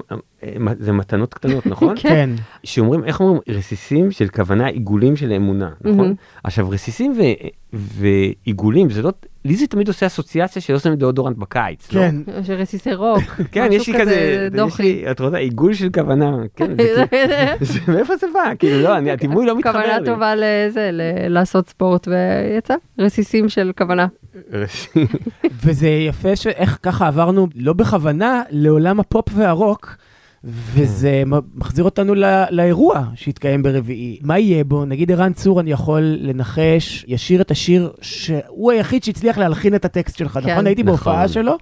[SPEAKER 4] זה מתנות קטנות, נכון?
[SPEAKER 2] כן.
[SPEAKER 1] כן.
[SPEAKER 4] שאומרים, איך אומרים, רסיסים של כוונה, עיגולים של אמונה, נכון?
[SPEAKER 2] מהמם.
[SPEAKER 4] עכשיו, רסיסים ו- ועיגולים, זה לא, לי זה תמיד עושה אסוציאציה של עושים דאודורנט בקיץ, לא?
[SPEAKER 1] כן.
[SPEAKER 2] או שרסיסי רוק.
[SPEAKER 4] כן, יש לי כזה,
[SPEAKER 2] דוחי.
[SPEAKER 4] את רוצה, עיגול של כוונה, כן, זה כאילו, זה- מאיפה זה בא? כאילו, לא, אני- הדימוי לא מתחבר
[SPEAKER 2] כוונה
[SPEAKER 4] לי.
[SPEAKER 2] טובה לזה, ל- לעשות ספורט, ויצא. רסיסים של כוונה.
[SPEAKER 4] רסיסים.
[SPEAKER 1] וזה יפה שאיך ככה עברנו, לא בכוונה, לעולם הפופ והרוק, וזה מ- מחזיר אותנו לא- לאירוע שהתקיים ברביעי. מה יהיה בו? נגיד ערן צור, אני יכול לנחש, ישיר את השיר שהוא היחיד שהצליח להלחין את הטקסט שלך,
[SPEAKER 2] כן.
[SPEAKER 1] נכון? הייתי
[SPEAKER 4] נכון.
[SPEAKER 1] בהופעה שלו.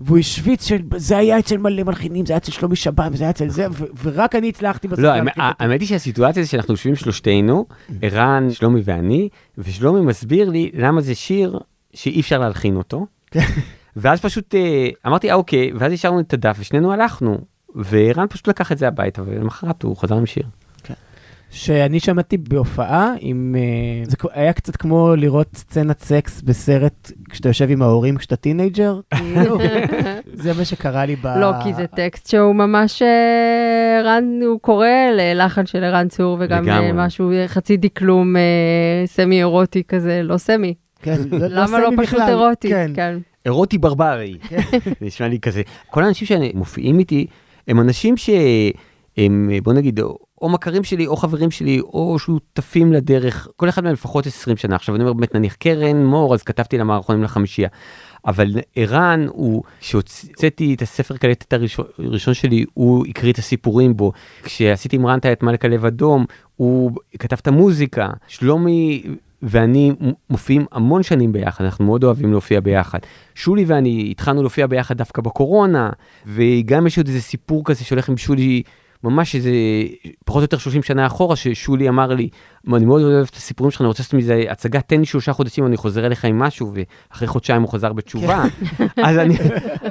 [SPEAKER 1] והוא השוויץ שזה היה אצל מלא מלחינים, זה היה אצל שלומי שבן, וזה היה אצל זה, ורק אני הצלחתי בסוף
[SPEAKER 4] לא,
[SPEAKER 1] להלחין את הטקסט.
[SPEAKER 4] האמת היא שהסיטואציה זה שאנחנו יושבים שלושתנו, ערן, שלומי ואני, ושלומי מסביר לי למה זה שיר שאי אפשר להלחין אותו. ואז פשוט אה, אמרתי, אה, אוקיי, ואז השארנו את הדף ושנינו הלכנו. וערן פשוט לקח את זה הביתה, ולמחרת הוא חזר עם שיר.
[SPEAKER 1] שאני שמעתי בהופעה עם... אה, זה היה קצת כמו לראות סצנת סקס בסרט כשאתה יושב עם ההורים כשאתה teenager, כאילו. זה מה שקרה לי ב...
[SPEAKER 2] לא, כי זה טקסט שהוא ממש, אה, רן, הוא קורא ללחן של ערן צור, וגם. אה, משהו חצי דקלום אה, semi אירוטי כזה, לא semi.
[SPEAKER 1] כן, לא-
[SPEAKER 2] למה לא
[SPEAKER 1] semi
[SPEAKER 2] פשוט
[SPEAKER 1] בכלל.
[SPEAKER 2] אירוטי?
[SPEAKER 1] כן.
[SPEAKER 2] כן.
[SPEAKER 4] אירוטי ברברי. זה נשמע לי כזה. כל האנשים שמופיעים איתי, הם אנשים שהם, בוא נגיד, או מכרים שלי, או חברים שלי, או שותפים לדרך, כל אחד מהם לפחות 20 שנה. עכשיו אני אומר באמת, נניח קרן מור, אז כתבתי לה מערכונים לחמישייה. אבל ערן הוא, כשהוצאתי את הספר קלטת הראשון, הראשון שלי, הוא הקריא את הסיפורים בו. כשעשיתי עם רנטה את מלכה לב אדום, הוא כתב את המוזיקה. שלומי ואני מופיעים המון שנים ביחד, אנחנו מאוד אוהבים להופיע ביחד. שולי ואני התחלנו להופיע ביחד דווקא בקורונה, וגם יש עוד איזה סיפור כזה שהולך עם שולי. ממש איזה פחות או יותר 30 שנה אחורה ששולי אמר לי אני מאוד אוהב את הסיפורים שלך אני רוצה לעשות מזה הצגת תן לי שלושה חודשים אני חוזר אליך עם משהו ואחרי חודשיים הוא חזר בתשובה. אז אני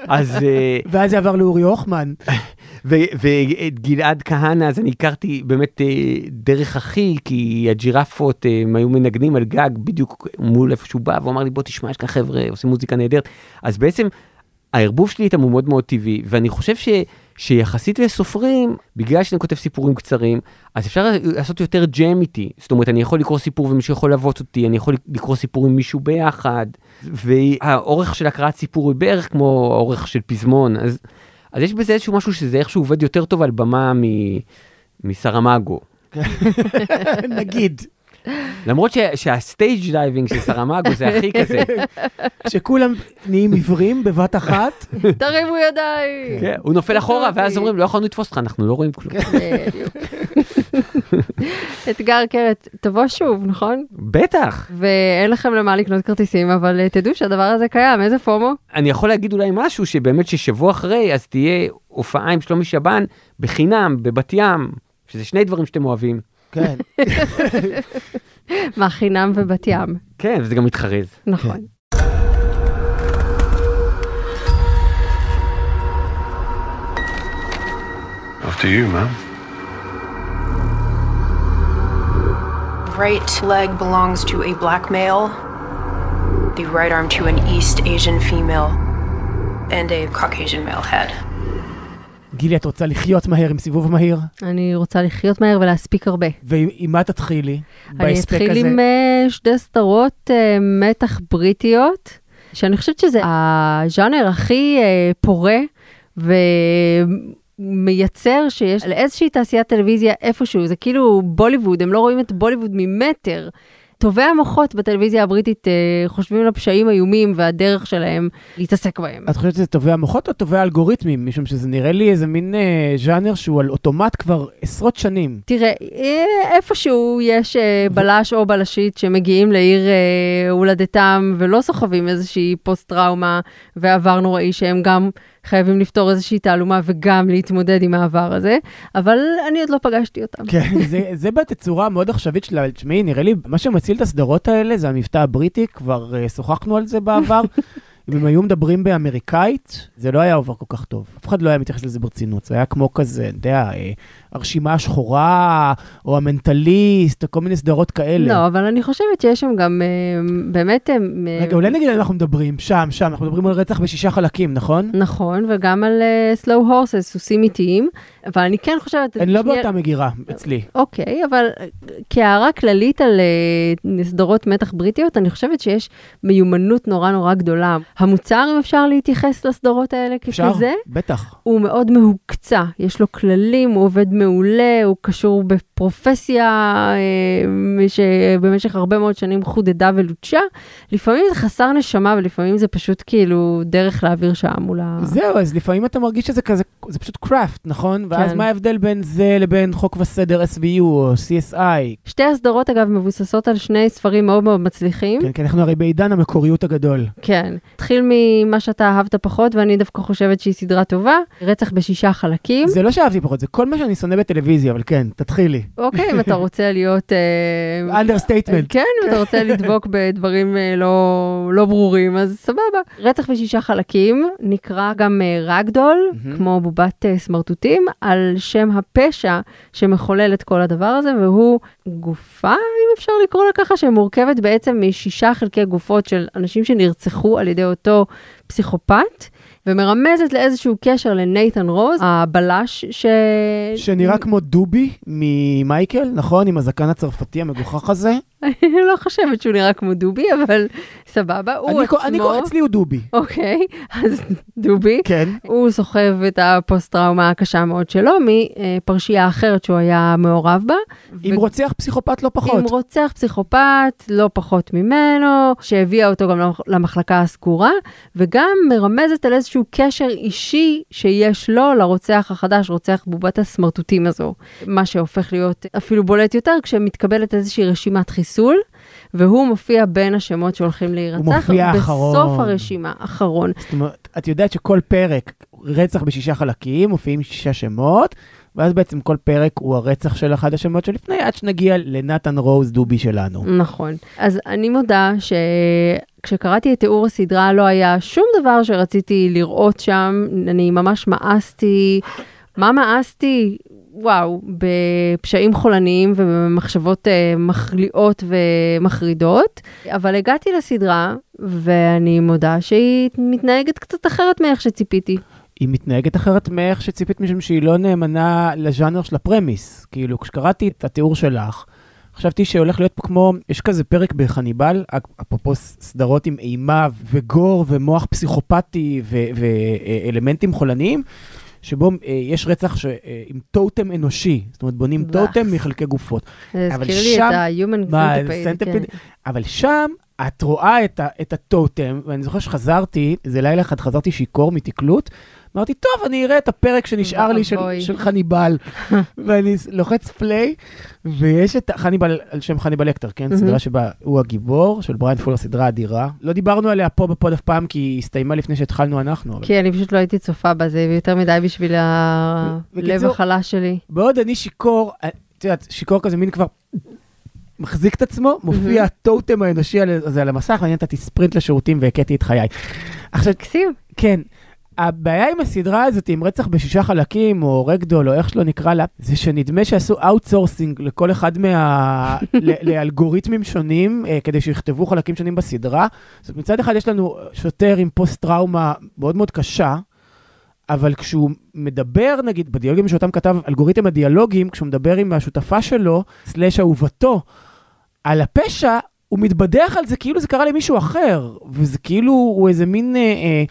[SPEAKER 4] אז אה,
[SPEAKER 1] ואז זה עבר לאורי הוחמן.
[SPEAKER 4] ואת גלעד כהנא אז אני הכרתי באמת אה, דרך אחי כי הג'ירפות אה, הם היו מנגנים על גג בדיוק מול איפה שהוא בא והוא אמר לי בוא תשמע יש כאן חבר'ה עושים מוזיקה נהדרת אז בעצם הערבוב שלי איתם הוא מאוד מאוד טבעי ואני חושב ש... שיחסית לסופרים, בגלל שאני כותב סיפורים קצרים, אז אפשר לעשות יותר ג'ם איתי. זאת אומרת, אני יכול לקרוא סיפור ומישהו יכול ללוות אותי, אני יכול לקרוא סיפור עם מישהו ביחד, והאורך של הקראת סיפור הוא בערך כמו האורך של פזמון, אז, אז יש בזה איזשהו משהו שזה איכשהו עובד יותר טוב על במה מ... מסרמגו.
[SPEAKER 1] נגיד,
[SPEAKER 4] למרות ש... שה stage diving של סרמגו זה הכי כזה.
[SPEAKER 1] כשכולם נהיים עיוורים בבת אחת,
[SPEAKER 2] תרימו ידיים.
[SPEAKER 4] כן, הוא נופל אחורה ואז אומרים לא יכולנו לתפוס אותך אנחנו לא רואים כלום.
[SPEAKER 2] בדיוק. אתגר קרת, תבוא שוב, נכון?
[SPEAKER 4] בטח.
[SPEAKER 2] ואין לכם למה לקנות כרטיסים, אבל אה, תדעו שהדבר הזה קיים, איזה פומו?
[SPEAKER 4] אני יכול להגיד אולי משהו שבאמת ששבוע אחרי אז תהיה הופעה עם שלומי שבן בחינם בבת ים, שזה שני דברים שאתם אוהבים.
[SPEAKER 1] כן.
[SPEAKER 2] מה, חינם ובת ים.
[SPEAKER 4] כן, וזה גם מתחרז.
[SPEAKER 2] נכון.
[SPEAKER 6] After you, ma'am.
[SPEAKER 7] right leg belongs to a black male, the right arm to an East Asian female, and a Caucasian male head.
[SPEAKER 1] גילי, את רוצה לחיות מהר עם סיבוב מהיר?
[SPEAKER 2] אני רוצה לחיות מהר ולהספיק הרבה.
[SPEAKER 1] ועם עם מה תתחילי?
[SPEAKER 2] אני
[SPEAKER 1] בהספק
[SPEAKER 2] אתחיל
[SPEAKER 1] הזה?
[SPEAKER 2] עם אה, שתי סדרות אה, מתח בריטיות, שאני חושבת שזה הז'אנר הכי אה, פורה ומייצר שיש על איזושהי תעשיית טלוויזיה איפשהו, זה כאילו בוליווד, הם לא רואים את בוליווד ממטר. טובי המוחות בטלוויזיה הבריטית אה, חושבים על הפשעים איומים והדרך שלהם להתעסק בהם.
[SPEAKER 1] את חושבת שזה טובי המוחות או טובי האלגוריתמים? משום שזה נראה לי איזה מין אה, ז'אנר שהוא על אוטומט כבר עשרות שנים.
[SPEAKER 2] תראה, אה, איפשהו יש אה, בלש או בלשית שמגיעים לעיר אה, הולדתם ולא סוחבים איזושהי פוסט-טראומה ועבר נוראי שהם גם חייבים לפתור איזושהי תעלומה וגם להתמודד עם העבר הזה, אבל אני עוד לא פגשתי אותם.
[SPEAKER 1] כן, זה, זה בתצורה מאוד עכשווית שלה, תשמעי, נראה לי, מה שמציל את הסדרות האלה זה המבטא הבריטי, כבר uh, שוחחנו על זה בעבר. אם הם היו מדברים באמריקאית, זה לא היה עובר כל כך טוב. אף אחד לא היה מתייחס לזה ברצינות, זה היה כמו כזה, אתה יודע, אה, הרשימה השחורה, או המנטליסט, או כל מיני סדרות כאלה.
[SPEAKER 2] לא, אבל אני חושבת שיש שם גם אה, באמת... אה,
[SPEAKER 1] רגע, אולי נגיד על אנחנו מדברים, שם, שם, אנחנו מדברים על רצח בשישה חלקים, נכון?
[SPEAKER 2] נכון, וגם על slow horses, סוסים איטיים, אבל אני כן חושבת...
[SPEAKER 1] אני לא באותה מגירה, אצלי.
[SPEAKER 2] אוקיי, אבל כהערה כללית על סדרות מתח בריטיות, אני חושבת שיש מיומנות נורא נורא גדולה. המוצר, אם אפשר להתייחס לסדרות האלה ככזה,
[SPEAKER 1] אפשר, בטח.
[SPEAKER 2] הוא מאוד מהוקצע, יש לו כללים, הוא עובד מעולה, הוא קשור בפרופסיה אה, שבמשך הרבה מאוד שנים חודדה ולוטשה. לפעמים זה חסר נשמה ולפעמים זה פשוט כאילו דרך להעביר שעה מול ה...
[SPEAKER 1] זהו, אז לפעמים אתה מרגיש שזה כזה, זה פשוט craft, נכון? ואז
[SPEAKER 2] כן.
[SPEAKER 1] מה ההבדל בין זה לבין חוק וסדר SVU או CSI?
[SPEAKER 2] שתי הסדרות, אגב, מבוססות על שני ספרים מאוד מאוד מצליחים.
[SPEAKER 1] כן, כי אנחנו הרי בעידן המקוריות הגדול.
[SPEAKER 2] כן. התחיל ממה שאתה אהבת פחות, ואני דווקא חושבת שהיא סדרה טובה, רצח בשישה חלקים.
[SPEAKER 1] זה לא שאהבתי פחות, זה כל מה שאני שונא בטלוויזיה, אבל כן, תתחילי.
[SPEAKER 2] אוקיי, אם אתה רוצה להיות... אה,
[SPEAKER 1] understatement.
[SPEAKER 2] כן, אם אתה רוצה לדבוק בדברים אה, לא, לא ברורים, אז סבבה. רצח בשישה חלקים נקרא גם Ragdoll,
[SPEAKER 1] מהמם.
[SPEAKER 2] כמו בובת אה, סמרטוטים, על שם הפשע שמחולל את כל הדבר הזה, והוא גופה, אם אפשר לקרוא לה ככה, שמורכבת בעצם משישה חלקי גופות של אנשים שנרצחו על ידי אותו פסיכופת. ומרמזת לאיזשהו קשר לנייתן רוז, הבלש ש...
[SPEAKER 1] שנראה כמו דובי ממייקל, נכון? עם הזקן הצרפתי המגוחך הזה.
[SPEAKER 2] אני לא חושבת שהוא נראה כמו דובי, אבל סבבה, הוא
[SPEAKER 1] אני
[SPEAKER 2] עצמו...
[SPEAKER 1] אני קורא, אצלי הוא דובי.
[SPEAKER 2] אוקיי, אז דובי.
[SPEAKER 1] כן.
[SPEAKER 2] הוא סוחב את הפוסט-טראומה הקשה מאוד שלו מפרשייה אחרת שהוא היה מעורב בה.
[SPEAKER 1] עם
[SPEAKER 2] ו-
[SPEAKER 1] רוצח פסיכופת לא פחות.
[SPEAKER 2] עם רוצח פסיכופת, לא פחות ממנו, שהביאה אותו גם למחלקה הסגורה, וגם מרמזת על איזשהו קשר אישי שיש לו לרוצח החדש, רוצח בובת הסמרטוטים הזו. מה שהופך להיות אפילו בולט יותר כשמתקבלת איזושהי רשימת חיסול, והוא מופיע בין השמות שהולכים להירצח.
[SPEAKER 1] מופיע אחרון.
[SPEAKER 2] בסוף הרשימה, אחרון.
[SPEAKER 1] זאת אומרת, את יודעת שכל פרק, רצח בשישה חלקים, מופיעים שישה שמות, ואז בעצם כל פרק הוא הרצח של אחד השמות שלפני, עד שנגיע לנתן רוז דובי שלנו.
[SPEAKER 2] נכון. אז אני מודה שכשקראתי את תיאור הסדרה לא היה שום דבר שרציתי לראות שם, אני ממש מאסתי, מה מאסתי? וואו, בפשעים חולניים ובמחשבות uh, מחליאות ומחרידות, אבל הגעתי לסדרה ואני מודה שהיא מתנהגת קצת אחרת מאיך שציפיתי.
[SPEAKER 1] היא מתנהגת אחרת מאיך שציפית, משום שהיא לא נאמנה לז'אנר של הפרמיס. כאילו, כשקראתי את התיאור שלך, חשבתי שהולך להיות פה כמו, יש כזה פרק בחניבל, אפרופו סדרות עם אימה וגור ומוח פסיכופתי ואלמנטים חולניים, שבו אה, יש רצח ש- אה, עם טוטם אנושי, זאת אומרת, בונים
[SPEAKER 2] וואו.
[SPEAKER 1] טוטם מחלקי גופות.
[SPEAKER 2] זה הזכיר לי
[SPEAKER 1] שם-
[SPEAKER 2] את ה-human centipede. כן.
[SPEAKER 1] אבל שם את רואה את, ה- את הטוטם, ואני זוכר שחזרתי, איזה לילה אחד חזרתי שיכור מתקלוט, אמרתי, טוב, אני אראה את הפרק שנשאר לי של. של חניבל. ואני לוחץ play, ויש את חניבל, על שם חניבל לקטר, כן? סדרה שבה הוא הגיבור, של בריאן פולר, סדרה אדירה. לא דיברנו עליה פה בפוד אף פעם, כי היא הסתיימה לפני שהתחלנו אנחנו. אבל...
[SPEAKER 2] כי אני פשוט לא הייתי צופה בזה, ויותר מדי בשביל הלב החלש שלי.
[SPEAKER 1] בעוד אני שיכור, את יודעת, שיכור כזה מין כבר מחזיק את עצמו, מופיע הטוטם האנושי הזה על המסך, ואני נתתי ספרינט לשירותים והקאתי את חיי. עכשיו,
[SPEAKER 2] מקסים.
[SPEAKER 1] כן, הבעיה עם הסדרה הזאת, עם רצח בשישה חלקים, או Ragdoll, או איך שלא נקרא לה, זה שנדמה שעשו outsourcing לכל אחד מה... לאלגוריתמים שונים, אה, כדי שיכתבו חלקים שונים בסדרה. זאת אומרת, מצד אחד יש לנו שוטר עם פוסט-טראומה מאוד מאוד קשה, אבל כשהוא מדבר, נגיד, בדיאלוגים שאותם כתב אלגוריתם הדיאלוגים, כשהוא מדבר עם השותפה שלו, slash אהובתו, על הפשע, הוא מתבדח על זה כאילו זה קרה למישהו אחר, וזה כאילו, הוא איזה מין... אה, אה,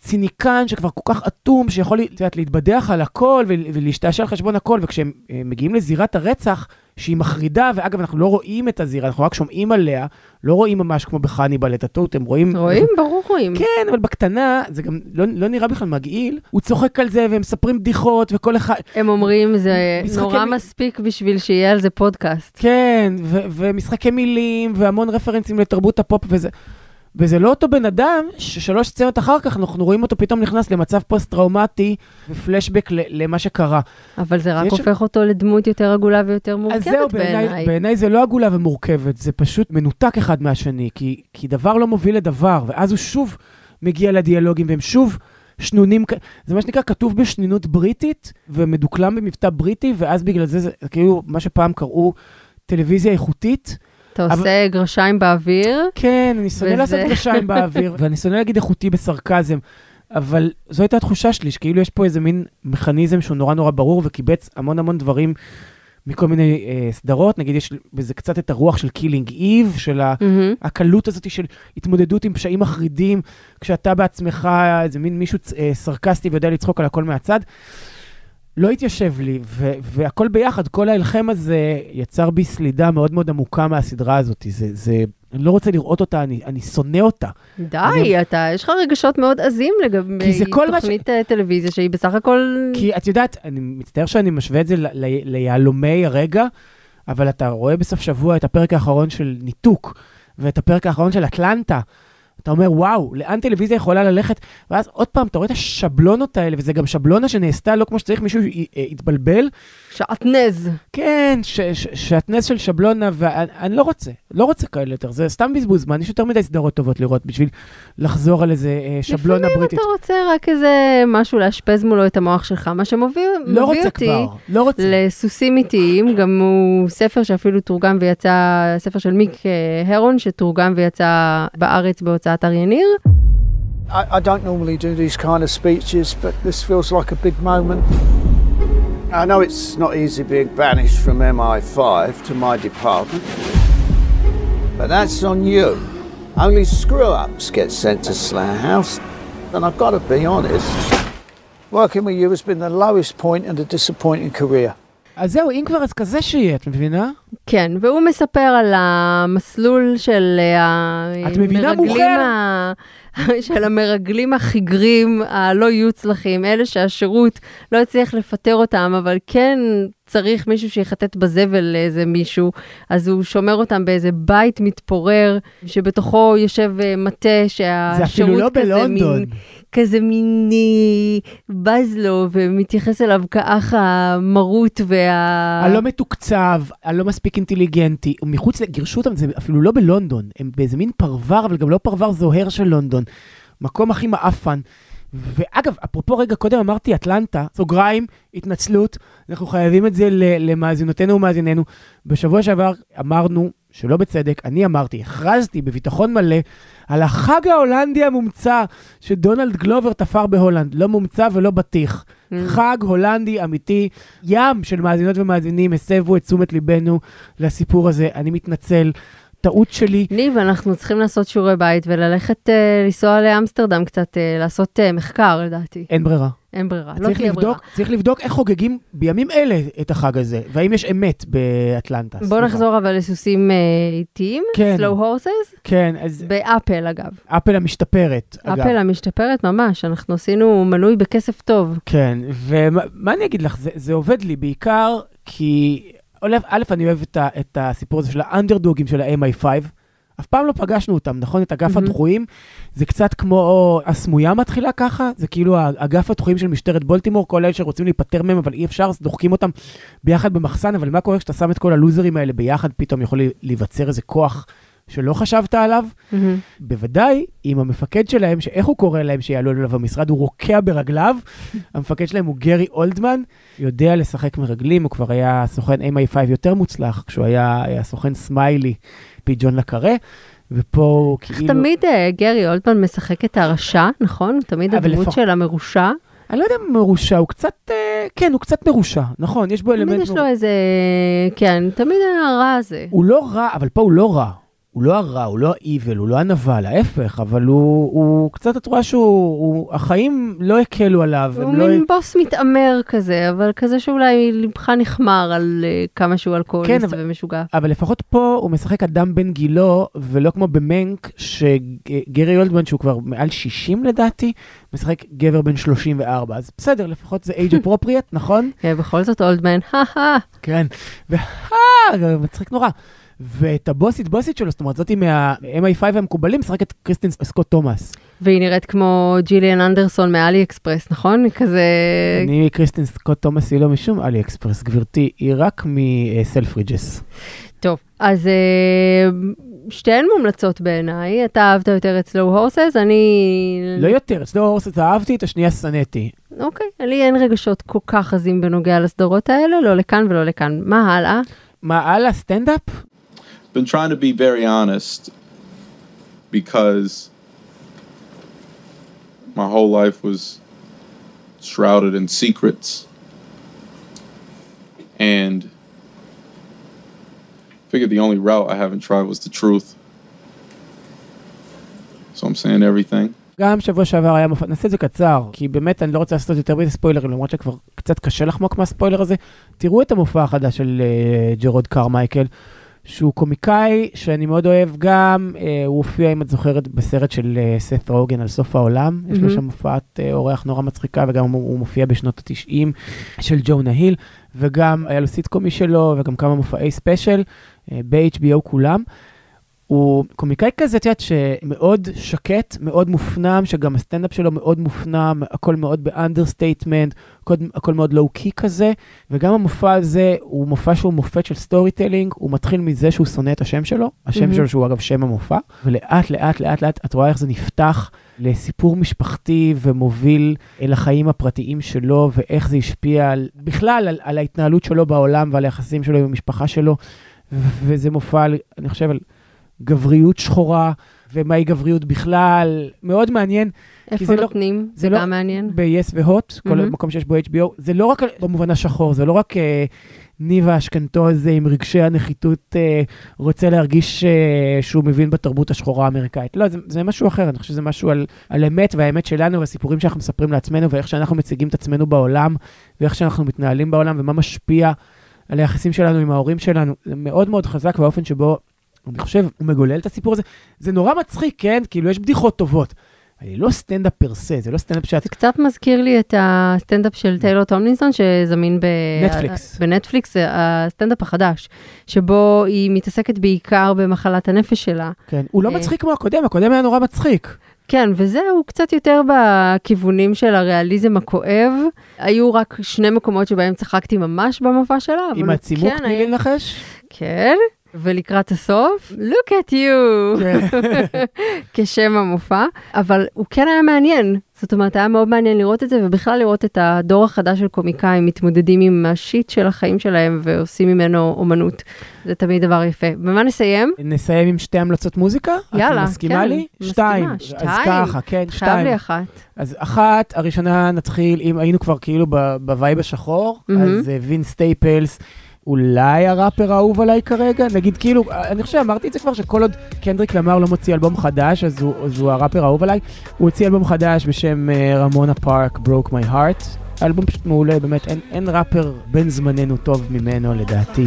[SPEAKER 1] ציניקן שכבר כל כך אטום, שיכול, את יודעת, להתבדח על הכל ול- ולהשתעשע על חשבון הכל, וכשהם אה, מגיעים לזירת הרצח, שהיא מחרידה, ואגב, אנחנו לא רואים את הזירה, אנחנו רק שומעים עליה, לא רואים ממש כמו בחניבל את הטוטם, רואים...
[SPEAKER 2] רואים? ברור רואים.
[SPEAKER 1] כן, אבל בקטנה, זה גם לא, לא נראה בכלל מגעיל. הוא צוחק על זה, והם מספרים בדיחות, וכל אחד...
[SPEAKER 2] הם אומרים, זה
[SPEAKER 1] משחקי
[SPEAKER 2] נורא
[SPEAKER 1] מ-
[SPEAKER 2] מספיק בשביל שיהיה על זה פודקאסט.
[SPEAKER 1] כן, ו- ומשחקי מילים, והמון רפרנסים לתרבות הפופ וזה. וזה לא אותו בן אדם ששלוש סצנות אחר כך אנחנו רואים אותו פתאום נכנס למצב פוסט-טראומטי ופלשבק למה שקרה.
[SPEAKER 2] אבל זה רק
[SPEAKER 1] יש-
[SPEAKER 2] הופך אותו לדמות יותר עגולה ויותר
[SPEAKER 1] אז
[SPEAKER 2] מורכבת
[SPEAKER 1] זהו, בעיניי,
[SPEAKER 2] בעיניי.
[SPEAKER 1] בעיניי זה לא עגולה ומורכבת, זה פשוט מנותק אחד מהשני, כי, כי דבר לא מוביל לדבר, ואז הוא שוב מגיע לדיאלוגים, והם שוב שנונים, זה מה שנקרא כתוב בשנינות בריטית, ומדוקלם במבטא בריטי, ואז בגלל זה זה כאילו מה שפעם קראו טלוויזיה איכותית.
[SPEAKER 2] אתה
[SPEAKER 1] אבל-
[SPEAKER 2] עושה גרשיים באוויר,
[SPEAKER 1] כן, אני שונא
[SPEAKER 2] וזה-
[SPEAKER 1] לעשות גרשיים באוויר, ואני שונא להגיד איכותי בסרקזם, אבל זו הייתה התחושה שלי, שכאילו יש פה איזה מין מכניזם שהוא נורא נורא ברור וקיבץ המון המון דברים מכל מיני אה, סדרות, נגיד יש בזה קצת את הרוח של Killing Eve, של.
[SPEAKER 2] מהמם.
[SPEAKER 1] הקלות הזאת של התמודדות עם פשעים מחרידים, כשאתה בעצמך איזה מין מישהו אה, סרקסטי ויודע לצחוק על הכל מהצד. לא התיישב לי, ו- והכל ביחד, כל ההלחם הזה יצר בי סלידה מאוד מאוד עמוקה מהסדרה הזאת. זה, זה, אני לא רוצה לראות אותה, אני, אני שונא אותה.
[SPEAKER 2] די, אתה, יש לך רגשות מאוד עזים
[SPEAKER 1] כי
[SPEAKER 2] לגבי
[SPEAKER 1] זה כל מה ש-
[SPEAKER 2] תוכנית אה, טלוויזיה שהיא בסך הכל...
[SPEAKER 1] כי את יודעת, אני מצטער שאני משווה את זה ל- ל- ליהלומי הרגע, אבל אתה רואה בסוף שבוע את הפרק האחרון של ניתוק, ואת הפרק האחרון של אטלנטה. אתה אומר, וואו, לאן טלוויזיה יכולה ללכת? ואז עוד פעם, אתה רואה את השבלונות האלה, וזה גם שבלונה שנעשתה לא כמו שצריך, מישהו אה, יתבלבל.
[SPEAKER 2] שעטנז.
[SPEAKER 1] כן, ש- ש- שעטנז של שבלונה, ואני אני לא רוצה, לא רוצה כאלה יותר, זה סתם בזבוז זמן, יש יותר מדי סדרות טובות לראות בשביל לחזור על איזה אה, שבלונה
[SPEAKER 2] לפעמים
[SPEAKER 1] בריטית.
[SPEAKER 2] אתה רוצה רק איזה משהו לאשפז מולו את המוח שלך, מה שמביא
[SPEAKER 1] לא
[SPEAKER 2] מביא
[SPEAKER 1] רוצה
[SPEAKER 2] אותי
[SPEAKER 1] כבר, לא רוצה.
[SPEAKER 2] לסוסים איטיים, גם הוא ספר שאפילו תורגם ויצא, ספר של מיק אה, הרון, שתורגם ויצא בארץ בהוצאת אריה ניר.
[SPEAKER 8] I, I don't normally do these kind of speeches, but this feels like a big moment. I know it's not easy being banished from MI5 to my department, but that's on you. Only screw ups get sent to Slayer House, and I've got to be honest. Working with you has been the lowest point in a disappointing career.
[SPEAKER 1] אז זהו, אם כבר, אז כזה שיהיה, את מבינה?
[SPEAKER 2] כן, והוא מספר על המסלול של אה, המרגלים? ה... של המרגלים החיגרים, הלא יוצלחים, אלה שהשירות לא הצליח לפטר אותם, אבל כן צריך מישהו שיחטט בזבל לאיזה מישהו, אז הוא שומר אותם באיזה בית מתפורר, שבתוכו יושב אה, מטה
[SPEAKER 1] אפילו לא
[SPEAKER 2] שהשירות כזה
[SPEAKER 1] בלונדון.
[SPEAKER 2] מין... כזה מין בז לו ומתייחס אליו כאח המרוט וה...
[SPEAKER 1] הלא מתוקצב, הלא מספיק אינטליגנטי, ומחוץ, גירשו אותם, זה אפילו לא בלונדון, הם באיזה מין פרבר, אבל גם לא פרבר זוהר של לונדון. מקום הכי מעפן. ואגב, אפרופו רגע קודם אמרתי אטלנטה, סוגריים, התנצלות, אנחנו חייבים את זה למאזינותינו ומאזיננו. בשבוע שעבר אמרנו, שלא בצדק, אני אמרתי, הכרזתי בביטחון מלא על החג ההולנדי המומצא שדונלד גלובר תפר בהולנד, לא מומצא ולא בטיח.
[SPEAKER 2] Mm.
[SPEAKER 1] חג הולנדי אמיתי, ים של מאזינות ומאזינים הסבו את תשומת ליבנו לסיפור הזה, אני מתנצל, טעות שלי.
[SPEAKER 2] ניב, אנחנו צריכים לעשות שיעורי בית וללכת אה, לנסוע לאמסטרדם קצת, אה, לעשות אה, מחקר לדעתי.
[SPEAKER 1] אין ברירה.
[SPEAKER 2] אין ברירה, לא תהיה ברירה.
[SPEAKER 1] צריך לבדוק איך חוגגים בימים אלה את החג הזה, והאם יש אמת באטלנטה.
[SPEAKER 2] בוא
[SPEAKER 1] סליחה.
[SPEAKER 2] נחזור אבל לסוסים אה, איטיים,
[SPEAKER 1] כן.
[SPEAKER 2] slow horses,
[SPEAKER 1] כן, אז
[SPEAKER 2] באפל אגב.
[SPEAKER 1] אפל המשתפרת, אגב.
[SPEAKER 2] אפל המשתפרת ממש, אנחנו עשינו מנוי בכסף טוב.
[SPEAKER 1] כן, ומה מה אני אגיד לך, זה, זה עובד לי בעיקר כי, א', אני אוהב את, ה, את הסיפור הזה של האנדרדוגים של ה-MI5. אף פעם לא פגשנו אותם, נכון? את אגף
[SPEAKER 2] מהמם.
[SPEAKER 1] הדחויים. זה קצת כמו הסמויה מתחילה ככה, זה כאילו אגף הדחויים של משטרת בולטימור, כל אלה שרוצים להיפטר מהם, אבל אי אפשר, אז דוחקים אותם ביחד במחסן, אבל מה קורה כשאתה שם את כל הלוזרים האלה ביחד, פתאום יכול להיווצר איזה כוח שלא חשבת עליו?
[SPEAKER 2] מהמם.
[SPEAKER 1] בוודאי עם המפקד שלהם, שאיך הוא קורא להם שיעלו אליו במשרד, הוא רוקע ברגליו. המפקד שלהם הוא גרי אולדמן, יודע לשחק מרגלים, הוא כבר היה סוכן MI5 יותר מוצלח, כשהוא היה, היה סוכן סמיילי, פי ג'ון לקארה, ופה הוא כאילו...
[SPEAKER 2] תמיד אה, גרי אולטמן משחק את הרשע, נכון? תמיד הדמות
[SPEAKER 1] לפח-
[SPEAKER 2] של המרושע.
[SPEAKER 1] אני לא יודע אם מרושע, הוא קצת, אה, כן, הוא קצת מרושע, נכון, יש בו אלמנט...
[SPEAKER 2] תמיד יש לו איזה, כן, תמיד הרע הזה.
[SPEAKER 1] הוא לא רע, אבל פה הוא לא רע. הוא לא הרע, הוא לא ה-evil, הוא לא הנבל, ההפך, אבל הוא, הוא קצת, את רואה שהוא, הוא, החיים לא הקלו עליו.
[SPEAKER 2] הוא
[SPEAKER 1] לא...
[SPEAKER 2] מין בוס מתעמר כזה, אבל כזה שאולי לבך נחמר על אה, כמה שהוא אלכוהוליסט
[SPEAKER 1] כן, אבל-
[SPEAKER 2] ומשוגע.
[SPEAKER 1] אבל לפחות פה הוא משחק אדם בן גילו, ולא כמו במנק, שגרי אולדמן, שהוא כבר מעל 60 לדעתי, משחק גבר בן 34. אז בסדר, לפחות זה age appropriate, נכון?
[SPEAKER 2] כן, בכל זאת אולדמן, הא
[SPEAKER 1] כן. ואה, מצחיק נורא. ואת הבוסית בוסית שלו, זאת אומרת, זאתי מה-MI5 המקובלים, משחקת קריסטין סקוט תומאס.
[SPEAKER 2] והיא נראית כמו ג'יליאן אנדרסון מעלי אקספרס, נכון? כזה...
[SPEAKER 1] אני קריסטין סקוט תומאס היא לא משום עלי אקספרס, גברתי, היא רק מסלפרידג'ס.
[SPEAKER 2] טוב, אז אה, שתיהן מומלצות בעיניי, אתה אהבת יותר את Slow Horses, אני...
[SPEAKER 1] לא יותר, Slow Horses אהבתי, את השנייה שנאתי.
[SPEAKER 2] אוקיי, לי אין רגשות כל כך עזים בנוגע לסדרות האלה, לא לכאן ולא לכאן. מה הלאה?
[SPEAKER 1] מה הלאה, סטנדאפ?
[SPEAKER 9] Been trying to be very honest because my whole life was shrouded in secrets. And figured the only route I haven't tried was the truth. So I'm saying everything.
[SPEAKER 1] גם שבוע שעבר היה מופע, נעשה את זה קצר, כי באמת אני לא רוצה לעשות יותר מדי ספוילרים, למרות שכבר קצת קשה לחמוק מהספוילר הזה. תראו את המופע החדש של uh, ג'רוד קרמייקל, שהוא קומיקאי שאני מאוד אוהב גם, uh, הוא הופיע, אם את זוכרת, בסרט של uh, סת' רוגן על סוף העולם, mm-hmm. יש לו שם הופעת uh, אורח נורא מצחיקה, וגם הוא, הוא מופיע בשנות ה-90 של ג'ונה היל, וגם היה לו סיטקום שלו, וגם כמה מופעי special uh, ב-HBO כולם. הוא קומיקאי כזה, את יודעת, שמאוד שקט, מאוד מופנם, שגם הסטנדאפ שלו מאוד מופנם, הכל מאוד ב understatement, הכל, הכל מאוד low-key כזה, וגם המופע הזה הוא מופע שהוא מופת של storytelling, הוא מתחיל מזה שהוא שונא את השם שלו, השם mm-hmm. שלו שהוא אגב שם המופע, ולאט לאט לאט לאט את רואה איך זה נפתח לסיפור משפחתי ומוביל אל החיים הפרטיים שלו, ואיך זה השפיע על, בכלל על, על ההתנהלות שלו בעולם ועל היחסים שלו עם המשפחה שלו, וזה מופע, אני חושב, על... גבריות שחורה, ומהי גבריות בכלל, מאוד מעניין.
[SPEAKER 2] איפה נותנים? לא, זה, זה לא גם מעניין.
[SPEAKER 1] ב-yes והוט, mm-hmm. כל מקום שיש בו HBO, זה לא רק במובן השחור, זה לא רק uh, ניב האשכנתו הזה עם רגשי הנחיתות uh, רוצה להרגיש uh, שהוא מבין בתרבות השחורה האמריקאית. לא, זה, זה משהו אחר, אני חושב שזה משהו על, על אמת והאמת שלנו והסיפורים שאנחנו מספרים לעצמנו ואיך שאנחנו מציגים את עצמנו בעולם ואיך שאנחנו מתנהלים בעולם ומה משפיע על היחסים שלנו עם ההורים שלנו. זה מאוד מאוד חזק באופן שבו אני חושב, הוא מגולל את הסיפור הזה. זה נורא מצחיק, כן? כאילו, יש בדיחות טובות. אבל לא סטנדאפ per se, זה לא סטנדאפ שאת...
[SPEAKER 2] זה קצת מזכיר לי את הסטנדאפ של טיילור טומלינסון, שזמין ב...
[SPEAKER 1] נטפליקס.
[SPEAKER 2] בנטפליקס, הסטנדאפ החדש, שבו היא מתעסקת בעיקר במחלת הנפש שלה.
[SPEAKER 1] כן, הוא לא אה, מצחיק כמו הקודם, הקודם היה נורא מצחיק.
[SPEAKER 2] כן, וזה הוא קצת יותר בכיוונים של הריאליזם הכואב. היו רק שני מקומות שבהם צחקתי ממש במופע שלה,
[SPEAKER 1] עם הצימוק, תני לי לנחש?
[SPEAKER 2] כן. ולקראת הסוף, look at you, כן. כשם המופע, אבל הוא כן היה מעניין. זאת אומרת, היה מאוד מעניין לראות את זה, ובכלל לראות את הדור החדש של קומיקאים מתמודדים עם השיט של החיים שלהם ועושים ממנו אומנות. זה תמיד דבר יפה. במה נסיים?
[SPEAKER 1] נסיים עם שתי המלצות מוזיקה?
[SPEAKER 2] יאללה,
[SPEAKER 1] את מסכימה
[SPEAKER 2] כן,
[SPEAKER 1] לי?
[SPEAKER 2] שתיים.
[SPEAKER 1] שתיים. אז ככה, כן,
[SPEAKER 2] חייב
[SPEAKER 1] שתיים.
[SPEAKER 2] לי אחת.
[SPEAKER 1] אז אחת, הראשונה נתחיל, אם היינו כבר כאילו ב vibe השחור,
[SPEAKER 2] Mhm.
[SPEAKER 1] אז אה, וינס סטייפלס. אולי הראפר האהוב עליי כרגע, נגיד כאילו, אני חושב, אמרתי את זה כבר, שכל עוד קנדריק למר לא מוציא אלבום חדש, אז הוא, אז הוא הראפר האהוב עליי. הוא הוציא אלבום חדש בשם אה, Ramona Park Broke My Heart. האלבום פשוט מעולה, באמת, אין, אין ראפר בן זמננו טוב ממנו לדעתי.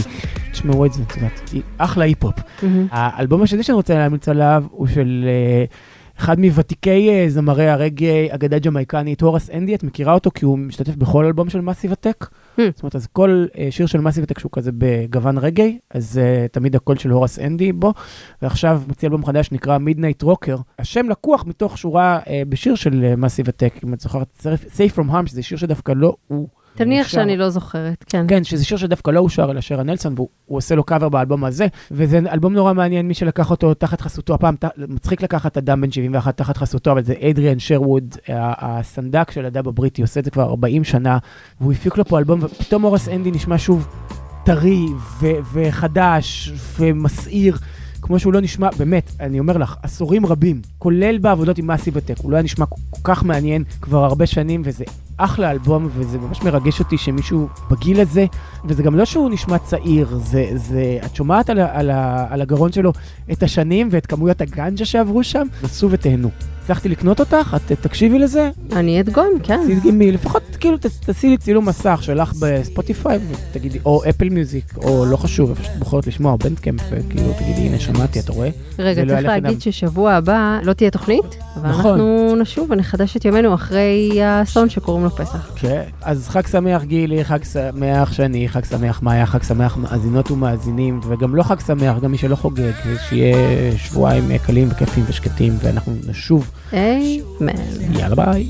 [SPEAKER 1] תשמעו את זה, את יודעת, אחלה היפ-הופ.
[SPEAKER 2] מהמם.
[SPEAKER 1] האלבום השני שאני רוצה להמליץ עליו הוא של אה, אחד מוותיקי אה, זמרי הרגאיי, אגדה ג'מייקנית, הוראס אנדי, את מכירה אותו כי הוא משתתף בכל אלבום של מאסיב אטאק?
[SPEAKER 2] Hmm.
[SPEAKER 1] זאת אומרת, אז כל אה, שיר של מאסיב אטאק שהוא כזה בגוון רגאיי, אז אה, תמיד הקול של הוראס אנדי בו, ועכשיו מוציא אלבום חדש שנקרא Midnight Rocker. השם לקוח מתוך שורה אה, בשיר של מאסיב אטאק, אם את זוכרת, Safe From Harm, שזה שיר שדווקא לא הוא.
[SPEAKER 2] תניח
[SPEAKER 1] שר.
[SPEAKER 2] שאני לא זוכרת, כן.
[SPEAKER 1] כן, שזה שיר שדווקא לא הוא שר אלא שרה נלסון, והוא הוא עושה לו קאבר באלבום הזה, וזה אלבום נורא מעניין, מי שלקח אותו תחת חסותו, הפעם ת, מצחיק לקחת אדם בן 71 תחת חסותו, אבל זה אדריאן שרווד, הסנדק של הדאב הבריטי, עושה את זה כבר 40 שנה, והוא הפיק לו פה אלבום, ופתאום אורס אנדי נשמע שוב טרי ו- וחדש ומסעיר. כמו שהוא לא נשמע, באמת, אני אומר לך, עשורים רבים, כולל בעבודות עם מאסי בטק, הוא לא היה נשמע כל כך מעניין כבר הרבה שנים, וזה אחלה אלבום, וזה ממש מרגש אותי שמישהו בגיל הזה, וזה גם לא שהוא נשמע צעיר, זה, זה, את שומעת על, על, ה- על הגרון שלו את השנים ואת כמויות הגנג'ה שעברו שם, נסו ותהנו. הצלחתי לקנות אותך, את תקשיבי לזה,
[SPEAKER 2] אני אדגון, כן.
[SPEAKER 1] תדגמי, לפחות כאילו תעשי לי צילום מסך שלך בספוטיפיי ותגידי, או אפל מיוזיק, או לא חשוב, איפה שאת בוחרת לשמוע, או בנדקאמפ, וכאילו תגידי, הנה שמעתי, אתה רואה?
[SPEAKER 2] רגע,
[SPEAKER 1] לא
[SPEAKER 2] צריך להגיד. ששבוע הבא לא תהיה תוכנית? אבל
[SPEAKER 1] נכון.
[SPEAKER 2] אנחנו נשוב ונחדש את ימינו אחרי האסון שקוראים לו פסח.
[SPEAKER 1] כן, אז חג שמח גילי, חג שמח שני, חג שמח מאיה, חג שמח מאזינות ומאזינים, וגם לא חג שמח, גם מי שלא חוגג, שיהיה שבועיים אה, קלים וכיפים ושקטים, ואנחנו נשוב. Amen.
[SPEAKER 10] Yalla bye.